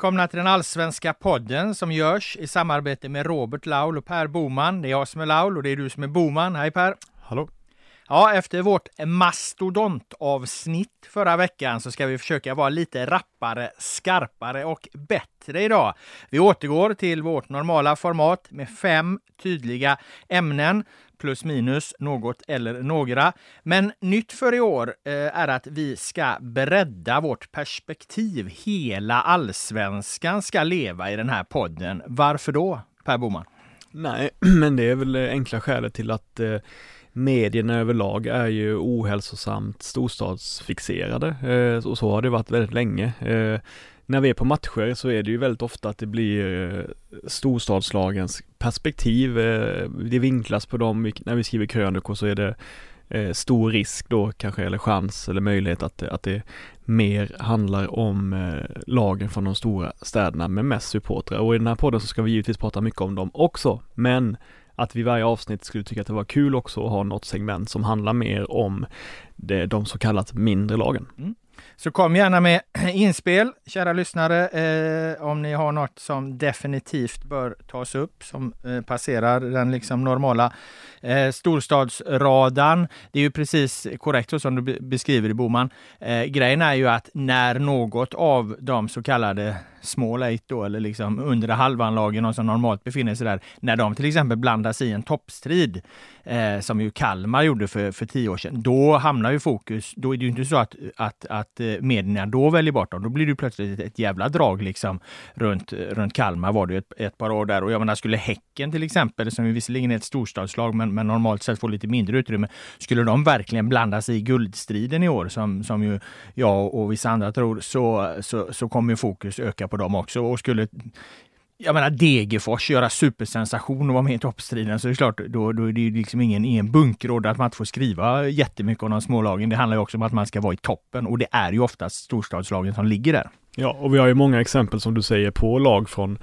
välkomna till den allsvenska podden som görs i samarbete med Robert Laul och Per Boman. Det är jag som är Laul och det är du som är Boman. Hej Per! Hallå! Ja, efter vårt mastodontavsnitt förra veckan så ska vi försöka vara lite rappare, skarpare och bättre idag. Vi återgår till vårt normala format med fem tydliga ämnen plus minus något eller några. Men nytt för i år eh, är att vi ska bredda vårt perspektiv. Hela allsvenskan ska leva i den här podden. Varför då, Per Boman? Nej, men det är väl enkla skälet till att eh, medierna överlag är ju ohälsosamt storstadsfixerade eh, och så har det varit väldigt länge. Eh, när vi är på matcher så är det ju väldigt ofta att det blir eh, storstadslagens perspektiv. Eh, det vinklas på dem, när vi skriver krönikor så är det eh, stor risk då kanske, eller chans eller möjlighet att, att det mer handlar om eh, lagen från de stora städerna med mest supportrar. Och i den här podden så ska vi givetvis prata mycket om dem också, men att vi varje avsnitt skulle tycka att det var kul också att ha något segment som handlar mer om det, de så kallat mindre lagen. Mm. Så kom gärna med inspel, kära lyssnare, eh, om ni har något som definitivt bör tas upp, som eh, passerar den liksom normala eh, storstadsradan. Det är ju precis korrekt så som du beskriver i Boman. Eh, grejen är ju att när något av de så kallade small eight då, eller liksom undre halvanlagen som normalt befinner sig där, när de till exempel blandas i en toppstrid, eh, som ju Kalmar gjorde för, för tio år sedan, då hamnar ju fokus, då är det ju inte så att, att, att eh, medierna då väljer bort dem. Då blir det plötsligt ett jävla drag liksom runt, runt Kalmar var det ett, ett par år där. Och jag menar, skulle Häcken till exempel, som visserligen är ett storstadslag, men, men normalt sett får lite mindre utrymme, skulle de verkligen blanda sig i guldstriden i år, som, som ju jag och vissa andra tror, så, så, så kommer fokus öka på dem också. Och skulle jag menar Degerfors göra supersensation och vara med i toppstriden så är det klart, då, då är det liksom ingen, ingen bunkråd att man inte får skriva jättemycket om de smålagen. Det handlar ju också om att man ska vara i toppen och det är ju oftast storstadslagen som ligger där. Ja, och vi har ju många exempel som du säger på lag från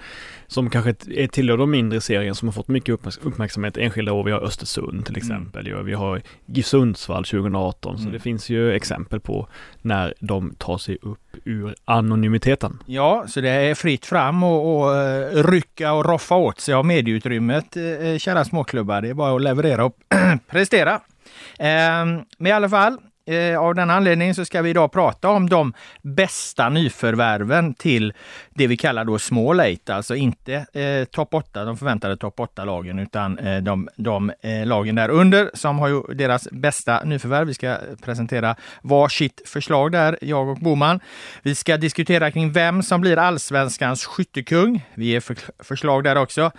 som kanske är tillhör de mindre serien som har fått mycket uppmärksamhet enskilda år. Vi har Östersund till mm. exempel. Mm. Vi har GIF Sundsvall 2018. Mm. Så det finns ju exempel på när de tar sig upp ur anonymiteten. Ja, så det är fritt fram och, och uh, rycka och roffa åt sig av medieutrymmet, uh, kära småklubbar. Det är bara att leverera och prestera. Uh, men i alla fall, Eh, Eh, av den anledningen så ska vi idag prata om de bästa nyförvärven till det vi kallar då small eight, alltså inte eh, topp 8, de förväntade topp 8-lagen, utan eh, de, de eh, lagen där under som har ju deras bästa nyförvärv. Vi ska presentera varsitt förslag där, jag och Boman. Vi ska diskutera kring vem som blir allsvenskans skyttekung. Vi ger för, förslag där också.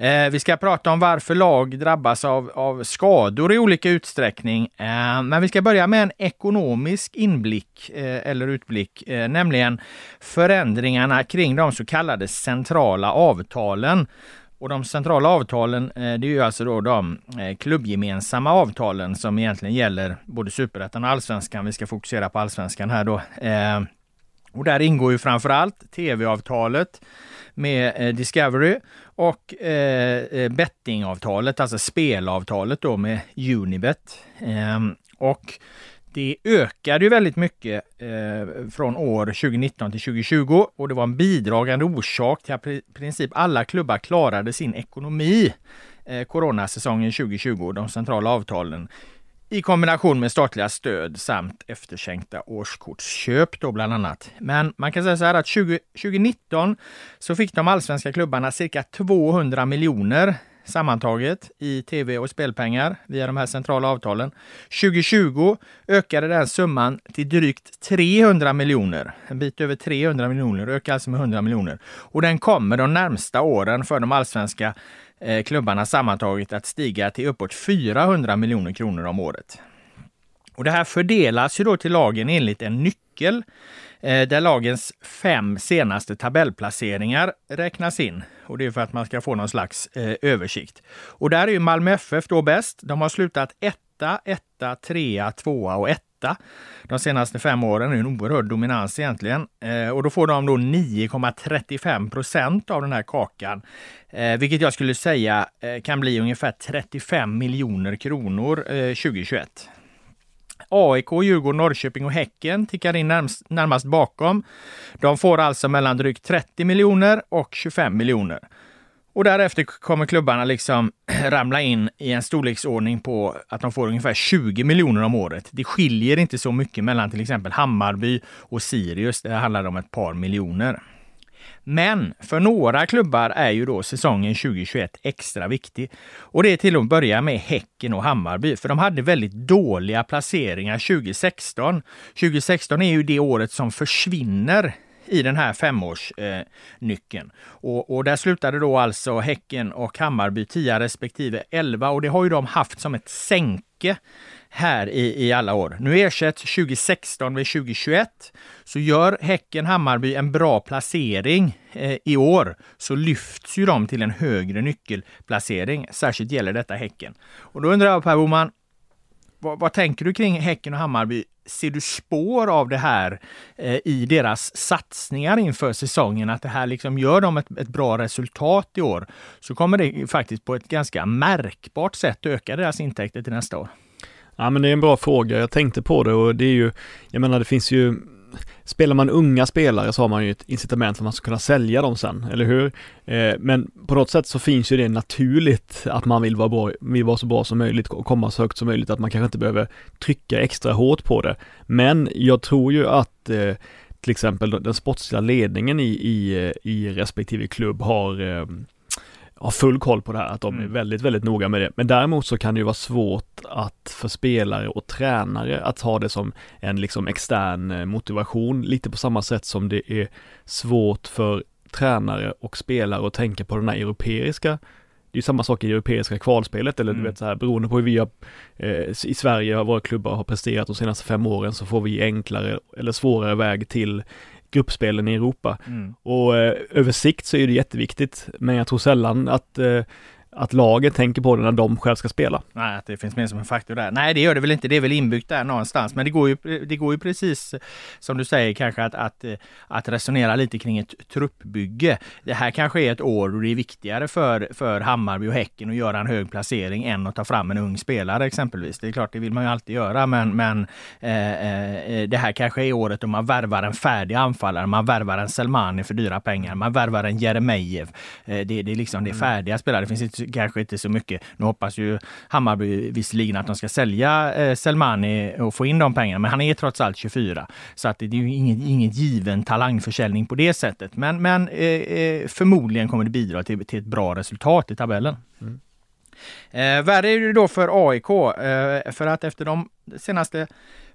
Eh, vi ska prata om varför lag drabbas av, av skador i olika utsträckning. Eh, men vi ska börja med en ekonomisk inblick eh, eller utblick, eh, nämligen förändringarna kring de så kallade centrala avtalen. Och de centrala avtalen, eh, det är ju alltså då de eh, klubbgemensamma avtalen som egentligen gäller både superettan och allsvenskan. Vi ska fokusera på allsvenskan här då. Eh, och där ingår ju framförallt tv-avtalet med eh, Discovery och eh, eh, bettingavtalet, alltså spelavtalet då med Unibet. Eh, och det ökade ju väldigt mycket eh, från år 2019 till 2020 och det var en bidragande orsak till att i princip alla klubbar klarade sin ekonomi eh, coronasäsongen 2020, de centrala avtalen i kombination med statliga stöd samt efterskänkta årskortsköp då bland annat. Men man kan säga så här att 20, 2019 så fick de allsvenska klubbarna cirka 200 miljoner sammantaget i tv och spelpengar via de här centrala avtalen. 2020 ökade den summan till drygt 300 miljoner. En bit över 300 miljoner, ökar alltså med 100 miljoner. Och den kommer de närmsta åren för de allsvenska Eh, klubbarna sammantaget att stiga till uppåt 400 miljoner kronor om året. Och det här fördelas ju då till lagen enligt en nyckel eh, där lagens fem senaste tabellplaceringar räknas in. Och det är för att man ska få någon slags eh, översikt. Och där är ju Malmö FF då bäst. De har slutat etta, etta, trea, tvåa och 8 de senaste fem åren. Det är en oerhörd dominans egentligen. Eh, och då får de då 9,35 procent av den här kakan. Eh, vilket jag skulle säga eh, kan bli ungefär 35 miljoner kronor eh, 2021. AIK, Djurgården, Norrköping och Häcken tickar in närmast, närmast bakom. De får alltså mellan drygt 30 miljoner och 25 miljoner. Och därefter kommer klubbarna liksom ramla in i en storleksordning på att de får ungefär 20 miljoner om året. Det skiljer inte så mycket mellan till exempel Hammarby och Sirius. Det handlar om ett par miljoner. Men för några klubbar är ju då säsongen 2021 extra viktig. Och det är till att börja med Häcken och Hammarby, för de hade väldigt dåliga placeringar 2016. 2016 är ju det året som försvinner i den här femårsnyckeln. Eh, och, och där slutade då alltså Häcken och Hammarby 10 respektive 11 och det har ju de haft som ett sänke här i, i alla år. Nu ersätts 2016 med 2021. Så gör Häcken Hammarby en bra placering eh, i år så lyfts ju de till en högre nyckelplacering. Särskilt gäller detta Häcken. Och då undrar jag Per Boman, vad, vad, tänker du kring Häcken och Hammarby? Ser du spår av det här eh, i deras satsningar inför säsongen? Att det här liksom gör dem ett, ett, bra resultat i år, så kommer det faktiskt på ett ganska märkbart sätt öka deras intäkter till nästa år. Ja men det är en bra fråga, jag tänkte på det och det är ju, jag menar det finns ju Spelar man unga spelare så har man ju ett incitament för att man ska kunna sälja dem sen, eller hur? Eh, men på något sätt så finns ju det naturligt att man vill vara, bra, vill vara så bra som möjligt och komma så högt som möjligt, att man kanske inte behöver trycka extra hårt på det. Men jag tror ju att eh, till exempel den sportsliga ledningen i, i, eh, i respektive klubb har eh, har full koll på det här, att de är mm. väldigt, väldigt noga med det. Men däremot så kan det ju vara svårt att för spelare och tränare att ha det som en liksom extern eh, motivation, lite på samma sätt som det är svårt för tränare och spelare att tänka på den här europeiska det är ju samma sak i europeiska kvalspelet eller mm. du vet så här beroende på hur vi har eh, i Sverige, våra klubbar har presterat de senaste fem åren så får vi enklare eller svårare väg till gruppspelen i Europa. Mm. Och eh, över sikt så är det jätteviktigt, men jag tror sällan att eh, att laget tänker på det när de själv ska spela. Nej, att det finns med som en faktor där. Nej, det gör det väl inte. Det är väl inbyggt där någonstans. Men det går ju, det går ju precis som du säger kanske att, att, att resonera lite kring ett truppbygge. Det här kanske är ett år då det är viktigare för, för Hammarby och Häcken att göra en hög placering än att ta fram en ung spelare exempelvis. Det är klart, det vill man ju alltid göra, men, men eh, eh, det här kanske är året då man värvar en färdig anfallare. Man värvar en Selmani för dyra pengar. Man värvar en Jeremejeff. Eh, det, det är liksom det mm. färdiga spelare. Det finns inte kanske inte så mycket. Nu hoppas ju Hammarby visserligen att de ska sälja eh, Selmani och få in de pengarna, men han är trots allt 24. Så att det är ju inget, inget given talangförsäljning på det sättet. Men, men eh, eh, förmodligen kommer det bidra till, till ett bra resultat i tabellen. Mm. Eh, värre är det då för AIK, eh, för att efter de senaste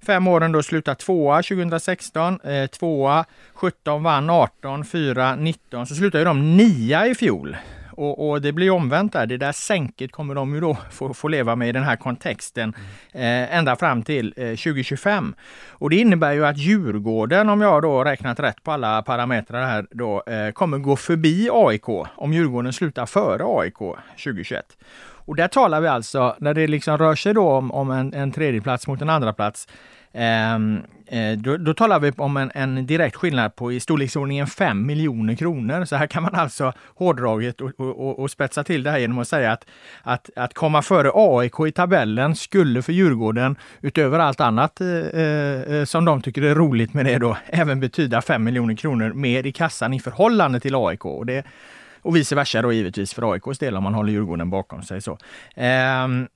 fem åren då slutat tvåa 2016, eh, tvåa 17, vann 18, fyra 19, så slutade de nia i fjol. Och, och, det blir omvänt där. Det där sänket kommer de ju då få, få leva med i den här kontexten eh, ända fram till eh, 2025. Och det innebär ju att Djurgården, om jag då räknat rätt på alla parametrar här, då, eh, kommer gå förbi AIK om Djurgården slutar före AIK 2021. Och där talar vi alltså, när det liksom rör sig då om, om en, en tredje plats mot en andra plats Ehm, eh, då, då, talar vi om en, en, direkt skillnad på i storleksordningen 5 miljoner kronor. Så här kan man alltså hårdraget och, och, och, spetsa till det här genom att säga att, att, att komma före AIK i tabellen skulle för Djurgården, utöver allt annat eh, eh, eh, som de tycker är roligt med det då, även betyda 5 miljoner kronor mer i kassan i förhållande till AIK. Och, det, och vice versa då givetvis för AIKs del om man håller Djurgården bakom sig. så. Um,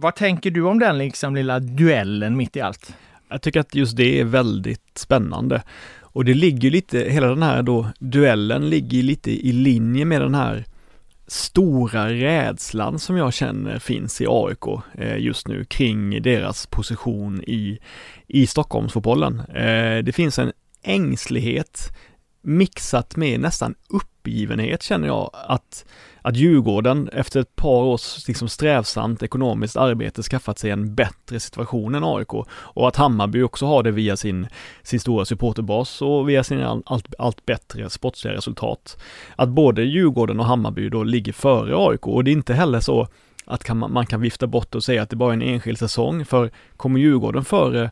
vad tänker du om den liksom lilla duellen mitt i allt? Jag tycker att just det är väldigt spännande. Och det ligger lite, hela den här då, duellen ligger lite i linje med den här stora rädslan som jag känner finns i AIK eh, just nu kring deras position i, i Stockholmsfotbollen. Eh, det finns en ängslighet mixat med nästan uppgivenhet känner jag att att Djurgården efter ett par års liksom strävsamt ekonomiskt arbete skaffat sig en bättre situation än AIK och att Hammarby också har det via sin, sin stora supporterbas och via sina allt, allt bättre sportsliga resultat. Att både Djurgården och Hammarby då ligger före AIK och det är inte heller så att kan man, man kan vifta bort och säga att det bara är en enskild säsong för kommer Djurgården före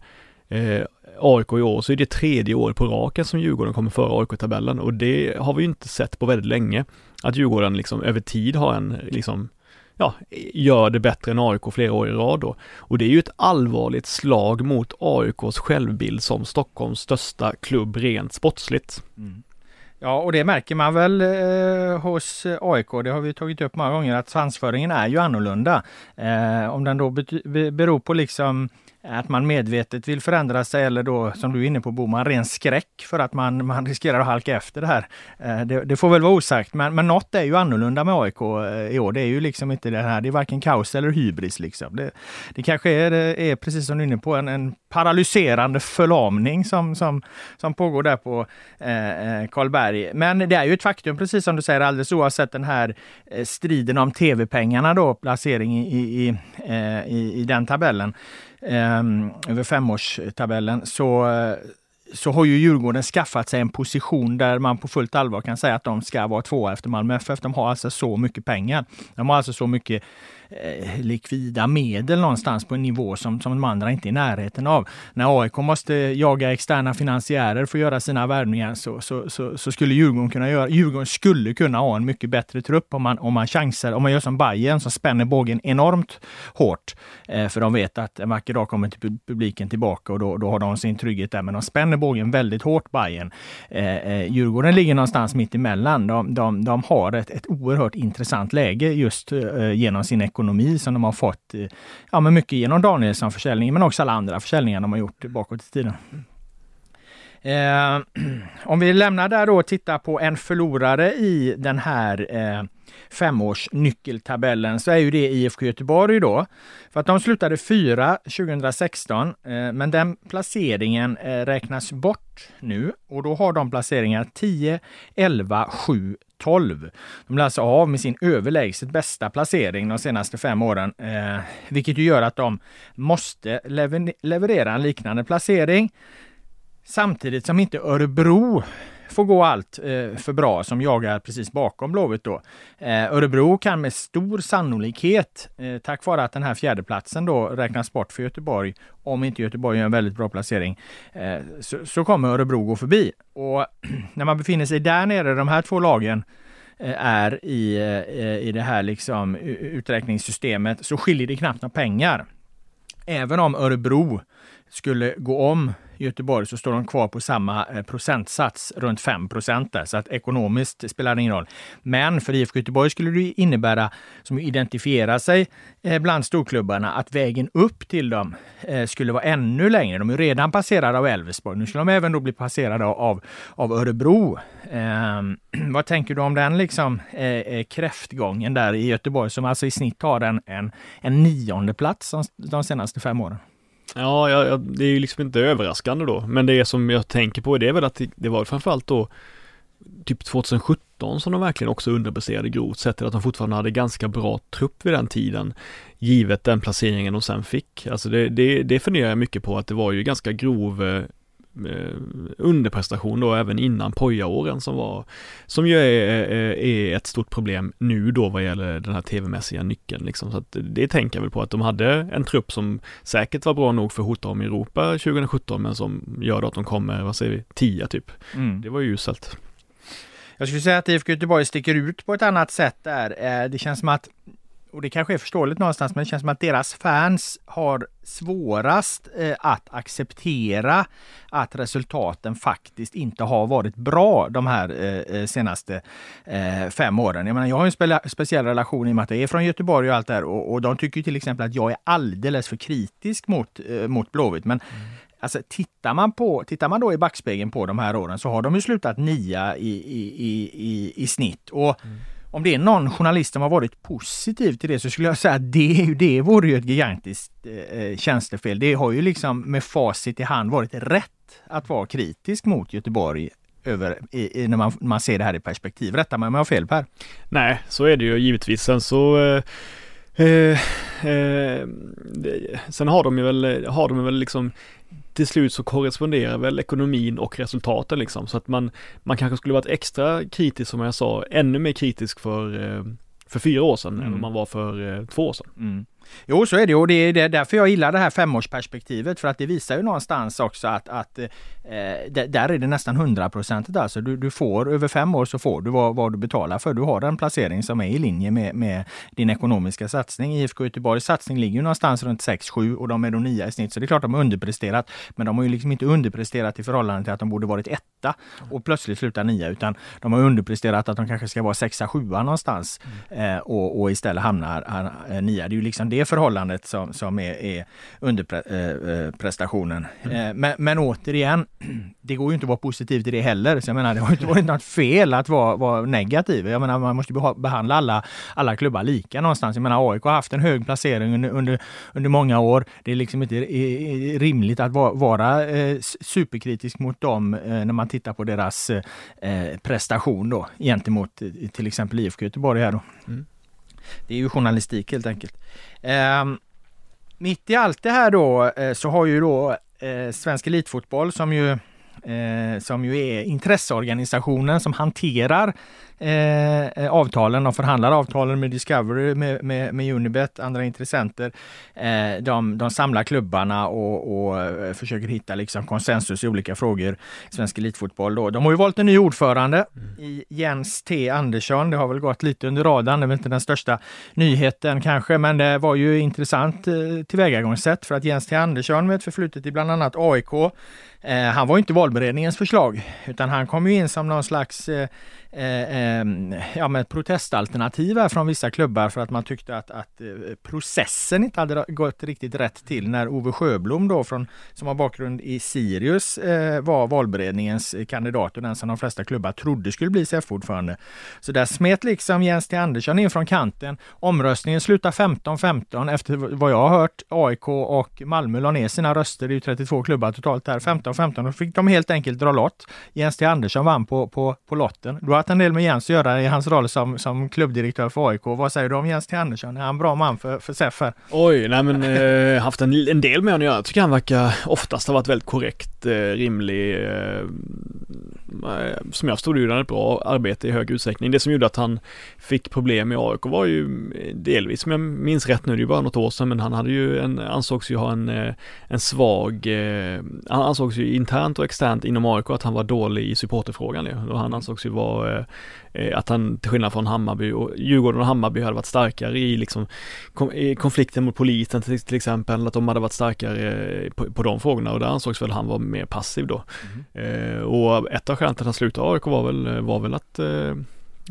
eh, AIK i år så är det tredje året på raken som Djurgården kommer före AIK i tabellen och det har vi ju inte sett på väldigt länge. Att Djurgården liksom över tid har en liksom ja, gör det bättre än AIK flera år i rad då. Och det är ju ett allvarligt slag mot AIKs självbild som Stockholms största klubb rent sportsligt. Mm. Ja, och det märker man väl eh, hos eh, AIK. Det har vi tagit upp många gånger att svansföringen är ju annorlunda. Eh, om den då beror på liksom att man medvetet vill förändra sig eller då som du är inne på Boman, ren skräck för att man, man riskerar att halka efter det här. Eh, det, det, får väl vara osagt, men, men något är ju annorlunda med AIK eh, i år. Det är ju liksom inte det här, det är varken kaos eller hybris liksom. Det, det kanske är, är, precis som du är inne på, en, en paralyserande förlamning som, som, som pågår där på eh, eh Karlberg. Men det är ju ett faktum, precis som du säger, alldeles oavsett den här striden om tv-pengarna då, placering i, i, i, i den tabellen Ehm, över femårstabellen så, så har ju Djurgården skaffat sig en position där man på fullt allvar kan säga att de ska vara tvåa efter Malmö FF. De har alltså så mycket pengar. De har alltså så mycket Eh, likvida medel någonstans på en nivå som, som de andra inte är i närheten av. När AIK måste jaga externa finansiärer för att göra sina värvningar så, så, så, så, skulle Djurgården kunna göra, Djurgården skulle kunna ha en mycket bättre trupp om man, om man chansar, om man gör som Bayern som spänner bågen enormt hårt. Eh, för de vet att en vacker dag kommer till publiken tillbaka och då, då har de sin trygghet där. Men de spänner bågen väldigt hårt, Bayern. Eh, eh, Djurgården ligger någonstans mitt emellan. De, de, de har ett, ett oerhört intressant läge just eh, genom sin ekonomi ekonomi som de har fått, ja men mycket genom Danielsson-försäljningen men också alla andra försäljningar de har gjort bakåt i tiden. Eh, om vi lämnar där då och tittar på en förlorare i den här eh, femårsnyckeltabellen så är ju det IFK Göteborg då. För att de slutade fyra 2016 eh, men den placeringen eh, räknas bort nu och då har de placeringar 10, 11, 7, 12. De blir alltså av med sin överlägset bästa placering de senaste fem åren, eh, vilket ju gör att de måste lever leverera en liknande placering. Samtidigt som inte Örebro får gå allt eh, för bra som jagar precis bakom Blåvitt då. Eh, Örebro kan med stor sannolikhet, eh, tack vare att den här fjärdeplatsen då räknas bort för Göteborg, om inte Göteborg gör en väldigt bra placering, eh, så, så, kommer Örebro gå förbi. Och när man befinner sig där nere, de här två lagen, eh, är i, eh, eh, i det här liksom uträkningssystemet så skiljer det knappt några pengar. Även om Örebro skulle gå om Göteborg så står de kvar på samma eh, procentsats, runt 5 procent där, så att ekonomiskt spelar det ingen roll. Men för IFK Göteborg skulle det innebära, som identifierar sig eh, bland storklubbarna, att vägen upp till dem eh, skulle vara ännu längre. De är redan passerade av Elfsborg. Nu skulle de även då bli passerade av, av Örebro. Eh, vad tänker du om den liksom eh, kräftgången där i Göteborg som alltså i snitt har en, en, en nionde plats de senaste fem åren? Ja, ja, det är ju liksom inte överraskande då, men det som jag tänker på det är väl att det, det var framförallt då typ 2017 som de verkligen också underpresterade grovt sett till att de fortfarande hade ganska bra trupp vid den tiden givet den placeringen de sen fick. Alltså det, det, det funderar jag mycket på att det var ju ganska grov eh, underprestation då även innan pojaåren som var, som ju är, är, ett stort problem nu då vad gäller den här tv-mässiga nyckeln liksom. Så att det tänker jag väl på att de hade en trupp som säkert var bra nog för att hota om Europa 2017 men som gör att de kommer, vad säger vi, 10 typ. Mm. Det var ju uselt. Jag skulle säga att IFK Göteborg sticker ut på ett annat sätt där. Eh, det känns som att och det kanske är förståeligt någonstans, men det känns som att deras fans har svårast eh, att acceptera att resultaten faktiskt inte har varit bra de här eh, eh senaste eh, fem åren. Jag, menar, jag har en spe speciell relation i och med att jag är från Göteborg och allt det här och, och de tycker till exempel att jag är alldeles för kritisk mot, eh, mot Blåvitt. Men mm. Alltså, tittar, man på, tittar man då i backspegeln på de här åren så har de ju slutat nia i, i, i, i, i snitt. Och mm om det är någon journalist som har varit positiv till det så skulle jag säga att det, det vore ju ett gigantiskt eh, eh, tjänstefel. Det har ju liksom med facit i hand varit rätt att vara kritisk mot Göteborg över, i, i, när man, man ser det här i perspektiv. Rätta mig om jag har fel Per? Nej, så är det ju givetvis. Sen så eh... Eh, eh, sen har de ju väl, har de väl liksom till slut så korresponderar väl ekonomin och resultaten liksom så att man, man kanske skulle varit extra kritisk som jag sa, ännu mer kritisk för, eh, för fyra år sedan mm. än man var för två år sedan. Mm. Jo, så är det och det är därför jag gillar det här femårsperspektivet för att det visar ju någonstans också att, att eh, där är det nästan hundraprocentigt alltså. Du, du får över fem år så får du vad, vad, du betalar för. Du har en placering som är i linje med, med din ekonomiska satsning. IFK Göteborgs satsning ligger ju någonstans runt 6-7 och de är då nia i snitt. Så det är klart de har underpresterat. Men de har ju liksom inte underpresterat i förhållande till att de borde varit etta och plötsligt sluta nia utan de har underpresterat att de kanske ska vara sexa, sjua någonstans mm. eh, och, och istället hamnar eh, nia. Det är ju liksom det förhållandet som, som är, är underprestationen. Eh, mm. Eh, men, men återigen, det går ju inte att vara positiv till det heller. Så jag menar, det har inte varit något fel att vara, vara negativ. Jag menar, man måste behandla alla, alla klubbar lika någonstans. Jag menar, AIK har haft en hög placering under, under, under många år. Det är liksom inte rimligt att vara, vara eh, superkritisk mot dem eh, när man tittar på deras eh, prestation då gentemot eh, till exempel IFK Göteborg här då. Mm. Det är ju journalistik helt enkelt. Eh, mitt i allt det här då eh, så har ju då eh, Svensk Elitfotboll som ju, eh, som ju är intresseorganisationen som hanterar Eh, eh, avtalen och förhandlar avtalen med Discovery, med, med, med Unibet, andra intressenter. Eh, de, de samlar klubbarna och, och eh, försöker hitta liksom konsensus i olika frågor. Svensk Elitfotboll då. De har ju valt en ny ordförande mm. i Jens T Andersson. Det har väl gått lite under radarn. Det är väl inte den största nyheten kanske, men det var ju intressant eh, tillvägagångssätt för att Jens T Andersson med ett förflutet i bland annat AIK Eh, han var inte valberedningens förslag, utan han kom ju in som någon slags eh, eh, ehm, ja, med protestalternativ från vissa klubbar för att man tyckte att, att eh, processen inte hade gått riktigt rätt till när Ove Sjöblom då från, som har bakgrund i Sirius eh, var valberedningens kandidat och den som de flesta klubbar trodde skulle bli SEF-ordförande. Så där smet liksom Jens T Andersson in från kanten. Omröstningen slutade 15-15 efter vad jag har hört. AIK och Malmö la ner sina röster. Det är ju 32 klubbar totalt här. 15 15 Då fick de helt enkelt dra lott. Jens T Andersson vann på, på, på lotten. Då haft en del med Jens att göra i hans roll som, som klubbdirektör för AIK. Vad säger du om Jens T Andersson? Är han en bra man för, för SEF Oj, nej men eh, haft en, en del med honom att göra. Jag tycker han verkar oftast ha varit väldigt korrekt, eh, rimlig. Eh, eh som jag stod gjorde ett bra arbete i hög utsträckning. Det som gjorde att han fick problem i AIK var ju eh, delvis, om jag minns rätt nu, det är ju bara något år sedan, men han hade ju en, ansågs ju ha en, eh, en svag, eh, han ansågs ju internt och externt inom AIK att han var dålig i supporterfrågan ju. Och han ansågs ju vara eh, att han till skillnad från Hammarby och Djurgården och Hammarby hade varit starkare i liksom i konflikten mot polisen till, till, exempel, att de hade varit starkare på, på de frågorna och där ansågs väl han vara mer passiv då. Mm. Eh, och ett av skälen till att han slutade AIK var väl, var väl att eh,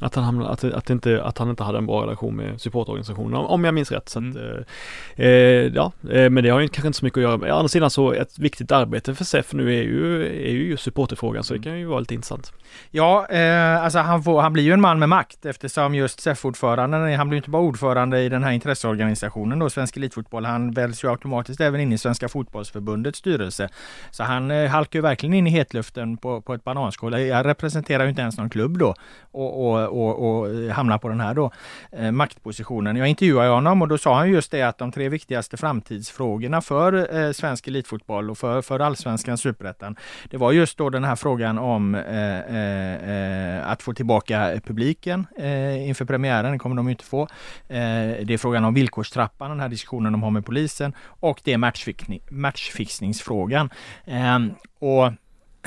att han, hamnade, att, att, inte, att han inte hade en bra relation med supportorganisationen om jag minns rätt. Så mm. eh, eh ja, eh, men det har ju kanske inte så mycket att göra med. Å andra sidan så ett viktigt arbete för SEF nu är ju, är ju just supporterfrågan så det kan ju vara lite intressant. Ja, eh, alltså han, får, han blir ju en man med makt eftersom just SEF-ordföranden, han blir inte bara ordförande i den här intresseorganisationen då, Svensk Elitfotboll, han väljs ju automatiskt även in i Svenska Fotbollsförbundets styrelse. Så han eh, halkar ju verkligen in i hetluften på, på ett bananskal. Jag representerar ju inte ens någon klubb då och, och och, och hamnar på den här då, eh, maktpositionen. Jag intervjuade honom och då sa han just det att de tre viktigaste framtidsfrågorna för eh, svensk elitfotboll och för, för allsvenskan, superettan, det var just då den här frågan om eh, eh, eh att få tillbaka publiken eh, inför premiären, det kommer de inte få. Eh, det är frågan om villkorstrappan, den här diskussionen de har med polisen och det är matchfixning, matchfixningsfrågan. Ehm, och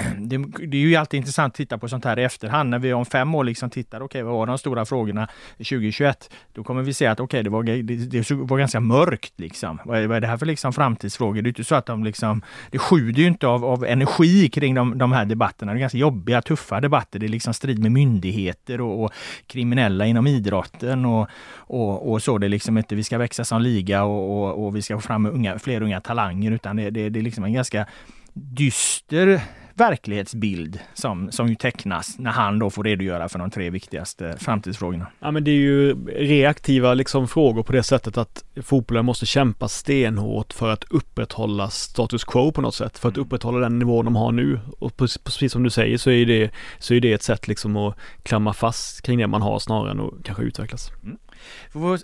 det, det, är ju alltid intressant att titta på sånt här i efterhand. När vi om fem år liksom tittar, okej okay, vad var de stora frågorna 2021? Då kommer vi se att okej, okay, det, var, det, det, var ganska mörkt liksom. Vad är, vad är det här för liksom framtidsfrågor? Det är inte så att de liksom, det sjuder ju inte av, av energi kring de, de här debatterna. Det är ganska jobbiga, tuffa debatter. Det är liksom strid med myndigheter och, och kriminella inom idrotten och, och, och, så. Det är liksom inte, vi ska växa som liga och, och, och vi ska få fram unga, fler unga talanger, utan det, det, det är liksom en ganska dyster verklighetsbild som, som ju tecknas när han då får redogöra för de tre viktigaste framtidsfrågorna. Ja men det är ju reaktiva liksom frågor på det sättet att fotbollen måste kämpa stenhårt för att upprätthålla status quo på något sätt, för att mm. upprätthålla den nivå de har nu. Och precis som du säger så är det, så är det ett sätt liksom att klamma fast kring det man har snarare än att kanske utvecklas. Mm.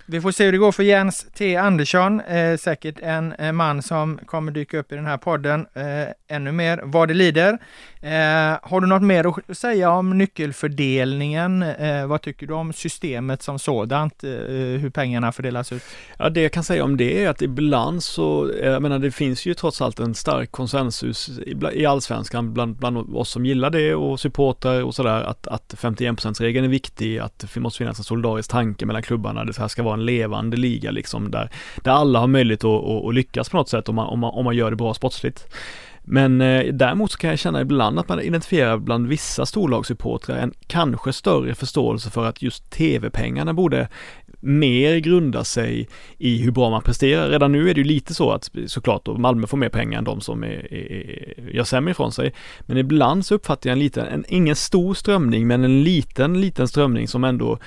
Vi får se hur det går för Jens T Andersson, eh, säkert en, en, man som kommer dyka upp i den här podden eh, ännu mer vad det lider. Eh, har du något mer att säga om nyckelfördelningen? Eh, vad tycker du om systemet som sådant? Eh, hur pengarna fördelas ut? Ja, det jag kan säga om det är att ibland så, eh, jag menar det finns ju trots allt en stark konsensus i, i allsvenskan bland, bland oss som gillar det och supportrar och sådär att, att 51%-regeln är viktig, att det måste finnas en solidarisk tanke mellan klubbarna. Det här ska vara en levande liga liksom där, där alla har möjlighet att, att, att lyckas på något sätt om man, om man, om man gör det bra sportsligt. Men eh, däremot så kan jag känna ibland att man identifierar bland vissa storlagssupportrar en kanske större förståelse för att just tv-pengarna borde mer grunda sig i hur bra man presterar. Redan nu är det ju lite så att såklart då Malmö får mer pengar än de som är, är, gör sämre ifrån sig. Men ibland så uppfattar jag en liten, en, ingen stor strömning, men en liten, liten strömning som ändå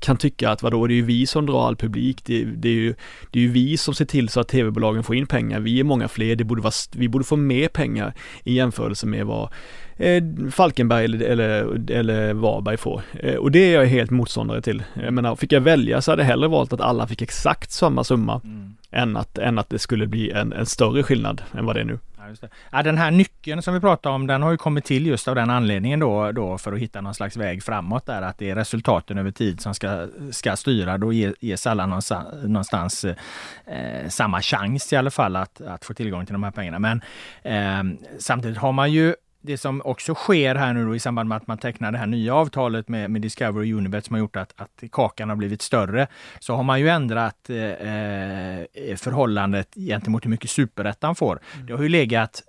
kan tycka att vadå, det är ju vi som drar all publik, det, det, är, ju, det är ju vi som ser till så att tv-bolagen får in pengar, vi är många fler, det borde vara, vi borde få mer pengar i jämförelse med vad eh, Falkenberg eller, eller, eller Varberg får. Eh, och det är jag helt motståndare till. Jag menar, fick jag välja så hade jag hellre valt att alla fick exakt samma summa mm. än, att, än att det skulle bli en, en större skillnad än vad det är nu. Ja, ja, den här nyckeln som vi pratade om, den har ju kommit till just av den anledningen då, då för att hitta någon slags väg framåt där, att det är resultaten över tid som ska, ska styra. Då ges alla någonstans, någonstans eh, samma chans i alla fall att, att få tillgång till de här pengarna. Men eh, samtidigt har man ju det som också sker här nu i samband med att man tecknar det här nya avtalet med, med Discovery och Unibet som har gjort att, att kakan har blivit större, så har man ju ändrat eh, eh förhållandet gentemot hur mycket superettan får. Mm. Det har ju legat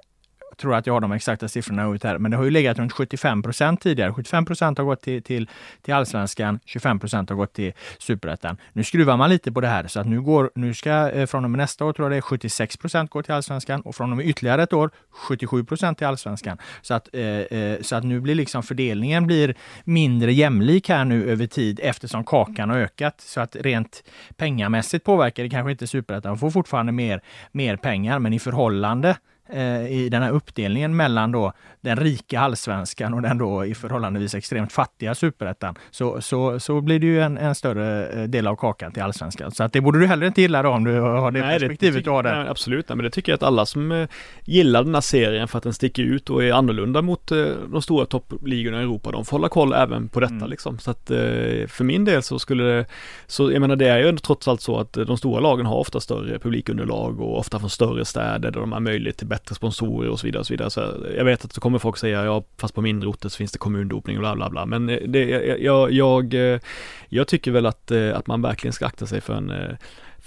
tror att jag har de exakta siffrorna ut här, men det har ju legat runt 75 procent tidigare. 75 procent har gått till, till, till allsvenskan, 25 procent har gått till superettan. Nu skruvar man lite på det här så att nu går, nu ska eh, från och med nästa år tror jag det är 76 procent går till allsvenskan och från och med ytterligare ett år 77 procent till allsvenskan. Så att, eh, eh, så att nu blir liksom fördelningen blir mindre jämlik här nu över tid eftersom kakan har ökat. Så att rent pengamässigt påverkar det kanske inte superettan. Får fortfarande mer, mer pengar, men i förhållande i den här uppdelningen mellan då den rika allsvenskan och den då i förhållandevis extremt fattiga superettan, så, så, så blir det ju en, en större eh, del av kakan till allsvenskan. Så att det borde du heller inte gilla då om du har det nej, perspektivet du har där. Nej, absolut, nej, men det tycker jag att alla som eh, gillar den här serien för att den sticker ut och är annorlunda mot de stora toppligorna i Europa, de får hålla koll även på detta mm. liksom. Så att för min del så skulle det, så jag menar det är ju trots allt så att de stora lagen har ofta större publikunderlag och ofta från större städer där de har möjlighet till bättre sponsorer och så vidare och så vidare. Så jag vet att det kommer folk säga, ja fast på mindre orter så finns det kommundopning och bla bla bla. Men eh, det, jag, jag, jag eh, tycker väl att, eh, att man verkligen ska akta sig för en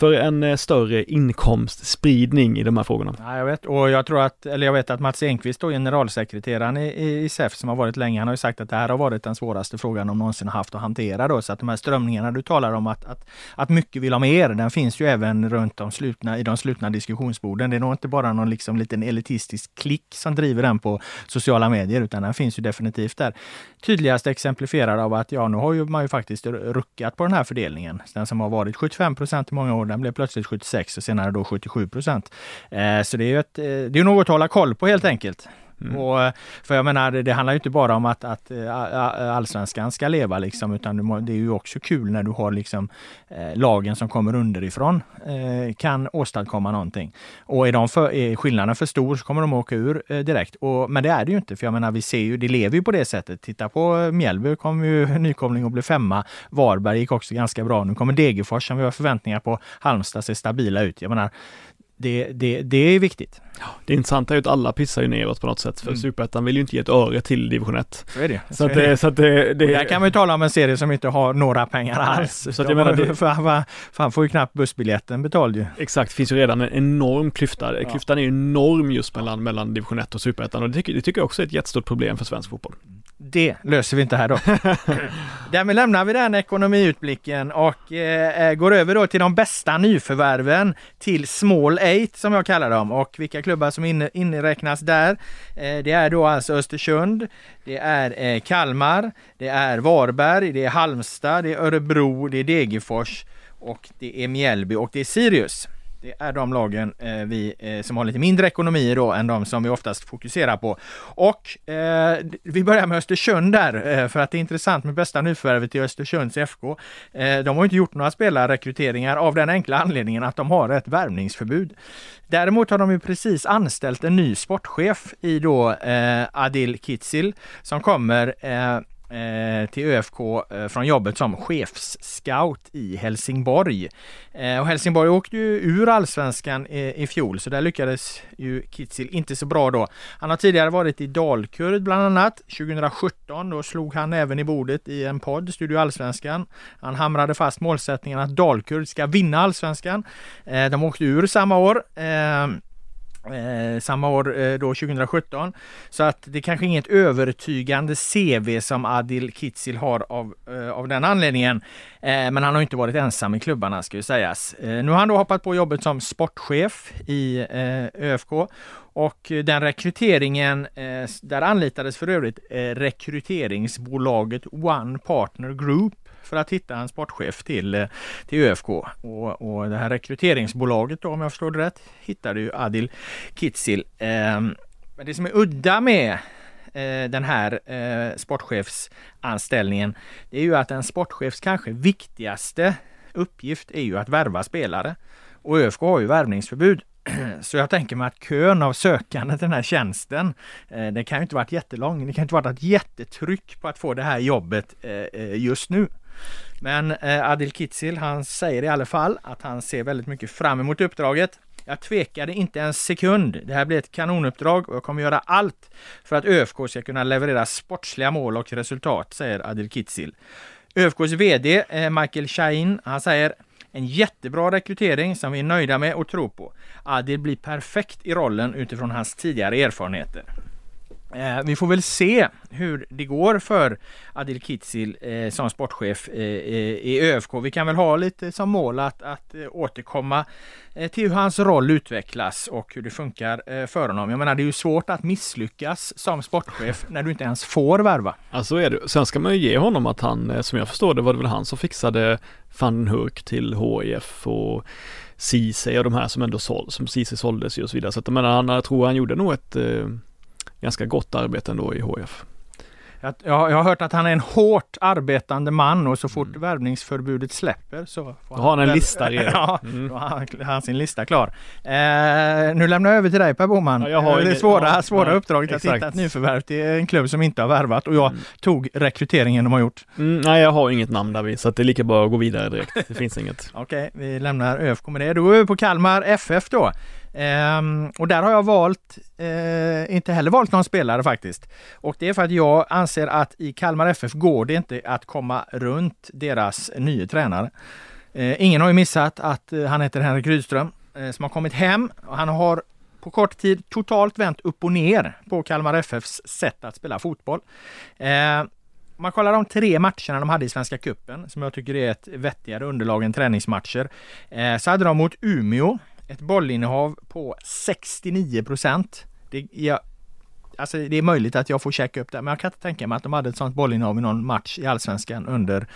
för en eh, större inkomstspridning i de här frågorna. Ja, jag vet, och jag tror att, eller jag vet att Mats Enqvist, då, generalsekreteraren i, i SEF som har varit länge, han har ju sagt att det här har varit den svåraste frågan de någonsin haft att hantera då, så att de här strömningarna du talar om att, att, att mycket vill ha mer, den finns ju även runt de slutna, i de slutna diskussionsborden. Det är nog inte bara någon liksom liten elitistisk klick som driver den på sociala medier, utan den finns ju definitivt där. Tydligast exemplifierad av att ja, nu har ju man ju faktiskt ruckat på den här fördelningen. Den som har varit 75 procent i många år. Den blev plötsligt 76 och senare då 77 procent. Eh, så det är ju ett, eh, det är något att hålla koll på helt enkelt. Mm. Och, eh, för jag menar, det, det handlar ju inte bara om att, att eh, allsvenskan ska leva liksom, utan det är ju också kul när du har liksom eh, lagen som kommer underifrån eh, kan åstadkomma någonting. Och är, de för, är skillnaden för stor så kommer de åka ur eh, direkt. Och, men det är det ju inte, för jag menar, vi ser ju, det lever ju på det sättet. Titta på Mjällby, kom ju nykomling och blev femma. Varberg gick också ganska bra. Nu kommer Degerfors som vi har förväntningar på. Halmstad ser stabila ut. Jag menar, det, det, det är viktigt. Det intressanta är ju att alla pissar ju neråt på något sätt, för mm. Superettan vill ju inte ge ett öre till division 1. Så är det. Så, så att det, så att det, det... Där kan ju tala om en serie som inte har några pengar alls. Så att jag menar, det... för, fan får ju knappt bussbiljetten betald ju. Exakt, det finns ju redan en enorm klyfta. Ja. Klyftan är ju enorm just mellan, mellan division 1 och Superettan och det tycker, det tycker jag också är ett jättestort problem för svensk fotboll. Det löser vi inte här då. Därmed lämnar vi den ekonomiutblicken och eh, går över då till de bästa nyförvärven till Small 8 som jag kallar dem och vilka klubbar som in, inräknas där. Eh, det är då alltså Östersund, det är eh, Kalmar, det är Varberg, det är Halmstad, det är Örebro, det är Degerfors och det är Mjällby och det är Sirius. Det är de lagen eh, vi, eh, som har lite mindre ekonomi då än de som vi oftast fokuserar på. Och eh, vi börjar med Östersund där, eh, för att det är intressant med bästa nyförvärvet i Östersunds FK. Eh, de har inte gjort några spelarrekryteringar av den enkla anledningen att de har ett värvningsförbud. Däremot har de ju precis anställt en ny sportchef i då eh, Adil Kitzil som kommer Eh, Eh, till ÖFK eh, från jobbet som chefsscout i Helsingborg. Eh, och Helsingborg åkte ju ur allsvenskan i, fjol så där lyckades ju Kitzil inte så bra då. Han har tidigare varit i Dalkurd bland annat. 2017 då slog han även i bordet i en podd, Studio Allsvenskan. Han hamrade fast målsättningen att Dalkurd ska vinna allsvenskan. De åkte ur samma år. Eh, samma år eh, då 2017. Så att det kanske inget övertygande CV som Adil Kitzil har av, eh, av den anledningen. Eh, men han har inte varit ensam i klubbarna ska ju sägas. Eh, nu har han då hoppat på jobbet som sportchef i eh, ÖFK och den rekryteringen, eh, där anlitades för övrigt eh, rekryteringsbolaget One Partner Group för att hitta en sportchef till, eh, till ÖFK. Och, och det här rekryteringsbolaget då, om jag förstår det rätt, hittade ju Adil Kitzil. Ehm, men det som är udda med eh, den här eh, sportchefsanställningen, det är ju att en sportchefs kanske viktigaste uppgift är ju att värva spelare. Och ÖFK har ju värvningsförbud. Så jag tänker mig att kön av sökande till den här tjänsten, eh, det kan ju inte varit jättelång. Det kan inte varit ett jättetryck på att få det här jobbet eh, just nu. Men eh, Adil Kitzil, han säger i alla fall att han ser väldigt mycket fram emot uppdraget. Jag tvekade inte en sekund. Det här blir ett kanonuppdrag och jag kommer göra allt för att ÖFK ska kunna leverera sportsliga mål och resultat, säger Adil Kitzil. ÖFKs VD eh, Michael Shahin, han säger en jättebra rekrytering som vi är nöjda med och tror på. Adil blir perfekt i rollen utifrån hans tidigare erfarenheter. Eh, vi får väl se hur det går för Adil Kitzil eh, som sportchef eh, i ÖFK. Vi kan väl ha lite som mål att, att eh, återkomma eh, till hur hans roll utvecklas och hur det funkar eh, för honom. Jag menar det är ju svårt att misslyckas som sportchef när du inte ens får värva. Ja så är det. Sen ska man ju ge honom att han, som jag förstår det var det väl han som fixade van Hurk till HIF och Ceesay och de här som ändå såldes, som Ceesay såldes ju och så vidare. Så att jag menar, han, jag tror han gjorde nog ett ganska gott arbete ändå i HF. Jag, jag har hört att han är en hårt arbetande man och så fort mm. värvningsförbudet släpper så får han, har han en lista redan. ja, mm. då har han sin lista klar. Eh, nu lämnar jag över till dig Per Boman. Ja, det är svåra, ja, svåra ja, uppdraget exakt. att hitta ett nyförvärv till en klubb som inte har värvat och jag mm. tog rekryteringen de har gjort. Mm, nej, jag har inget namn David så det är lika bra att gå vidare direkt. Det finns inget. Okej, okay, vi lämnar ÖFK med det. Då går vi på Kalmar FF då. Um, och där har jag valt, uh, inte heller valt någon spelare faktiskt. Och det är för att jag anser att i Kalmar FF går det inte att komma runt deras nya tränare. Uh, ingen har ju missat att uh, han heter Henrik Rydström som har kommit hem. Och han har på kort tid totalt vänt upp och ner på Kalmar FFs sätt att spela fotboll. Om man kollar de tre matcherna de hade i Svenska Kuppen som jag tycker är ett vettigare underlag än träningsmatcher, så hade de mot Umeå ett bollinnehav på 69 procent. Det, jag, alltså det är möjligt att jag får checka upp det, men jag kan inte tänka mig att de hade ett sånt bollinnehav i någon match i Allsvenskan under,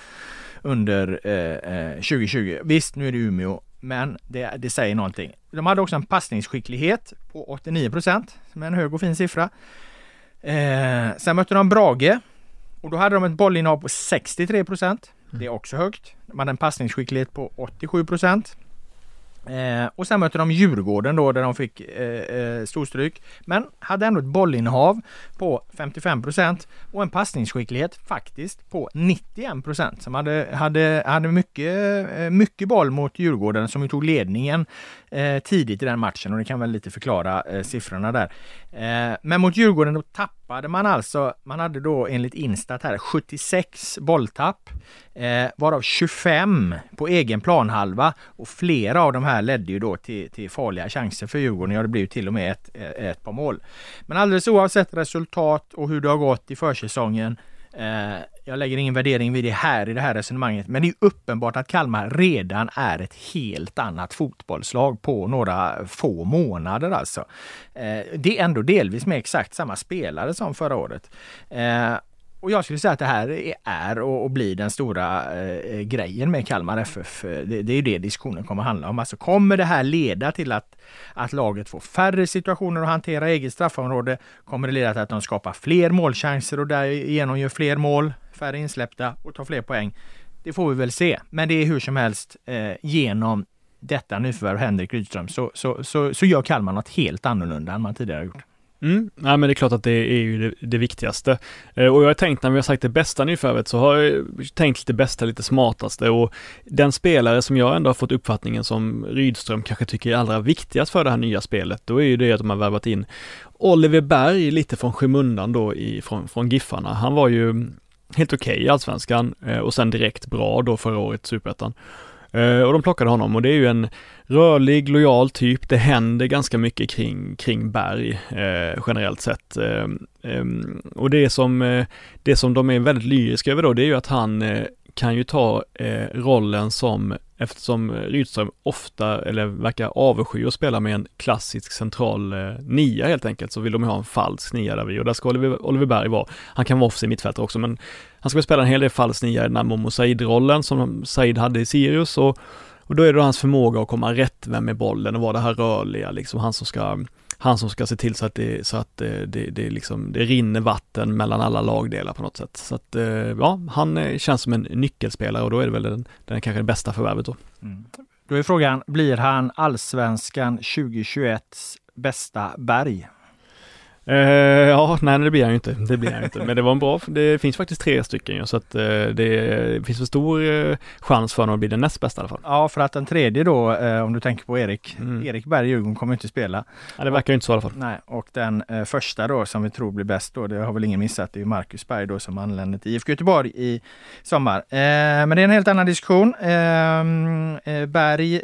under eh, eh 2020. Visst, nu är det Umeå, men det, det säger någonting. De hade också en passningsskicklighet på 89 procent, som är en hög och fin siffra. Eh, sen mötte de Brage och då hade de ett bollinnehav på 63 procent. Det är också högt. De hade en passningsskicklighet på 87 procent. Eh, och sen mötte de Djurgården då där de fick eh, eh storstryk. Men hade ändå ett bollinnehav på 55% och en passningsskicklighet faktiskt på 91 procent. Som hade, hade, hade mycket, eh, mycket boll mot Djurgården som ju tog ledningen eh, tidigt i den matchen och det kan väl lite förklara eh, siffrorna där. Eh, men mot Djurgården då tappade man alltså, man hade då enligt Instat här 76 bolltapp, eh, varav 25 på egen planhalva och flera av de här ledde ju då till, till farliga chanser för Djurgården. Ja, det blev ju till och med ett, ett par mål. Men alldeles oavsett resultat och hur det har gått i försäsongen Eh, Eh, jag lägger ingen värdering vid det här i det här resonemanget, men det är uppenbart att Kalmar redan är ett helt annat fotbollslag på några få månader alltså. Eh, det är ändå delvis med exakt samma spelare som förra året. Eh, och jag skulle säga att det här är och, och blir den stora eh, grejen med Kalmar FF. Det, det är ju det diskussionen kommer att handla om. Alltså kommer det här leda till att, att laget får färre situationer att hantera eget straffområde? Kommer det leda till att de skapar fler målchanser och därigenom gör fler mål, färre insläppta och tar fler poäng? Det får vi väl se. Men det är hur som helst eh, genom detta nyförvärv Henrik Rydström så, så, så, så gör Kalmar något helt annorlunda än man tidigare gjort. Mm, nej men det är klart att det är ju det, det viktigaste. Eh, och jag har tänkt när vi har sagt det bästa nyförvärvet så har jag tänkt lite bästa, lite smartaste och den spelare som jag ändå har fått uppfattningen som Rydström kanske tycker är allra viktigast för det här nya spelet, då är ju det att de har värvat in Oliver Berg lite från skymundan då i, från, från Giffarna. Han var ju helt okej okay i Allsvenskan eh, och sen direkt bra då förra året, Superettan. Eh, och de plockade honom och det är ju en rörlig, lojal typ. Det händer ganska mycket kring, kring Berg eh, generellt sett. Eh, eh, och det som, eh, det som de är väldigt lyriska över då, det är ju att han eh, kan ju ta eh, rollen som eftersom Rydström ofta, eller verkar avsky att spela med en klassisk central eh, nia helt enkelt, så vill de ha en falsk nia där vi och där ska Oliver, Oliver Berg vara. Han kan vara offensiv mittfältare också, men han ska spela en hel del falsk nia i den här Momo Said-rollen som Said hade i Sirius och, och då är det hans förmåga att komma rätt med bollen och vara det här rörliga, liksom han som ska han som ska se till så att det, så att eh, det, det, det, liksom, det rinner vatten mellan alla lagdelar på något sätt. Så att eh, ja, han eh, känns som en nyckelspelare och då är det väl den, den kanske det bästa förvärvet då. Mm. Då är frågan, blir han allsvenskan 2021 bästa berg? Uh, ja, nej det blir han ju inte. Det blir han inte. Men det var en bra, det finns faktiskt tre stycken ju, så att uh, det finns en stor uh, chans för honom att bli den näst bästa i alla fall. Ja, för att den tredje då, om du tänker på Erik, mm. Erik Berg Djurgården kommer inte spela. Ja, det verkar ju inte så i alla fall. Nej, och den första då som vi tror blir bäst då, det har väl ingen missat, det är Marcus Berg då som anländer till IFK Göteborg i sommar. men det är en helt annan diskussion. Berg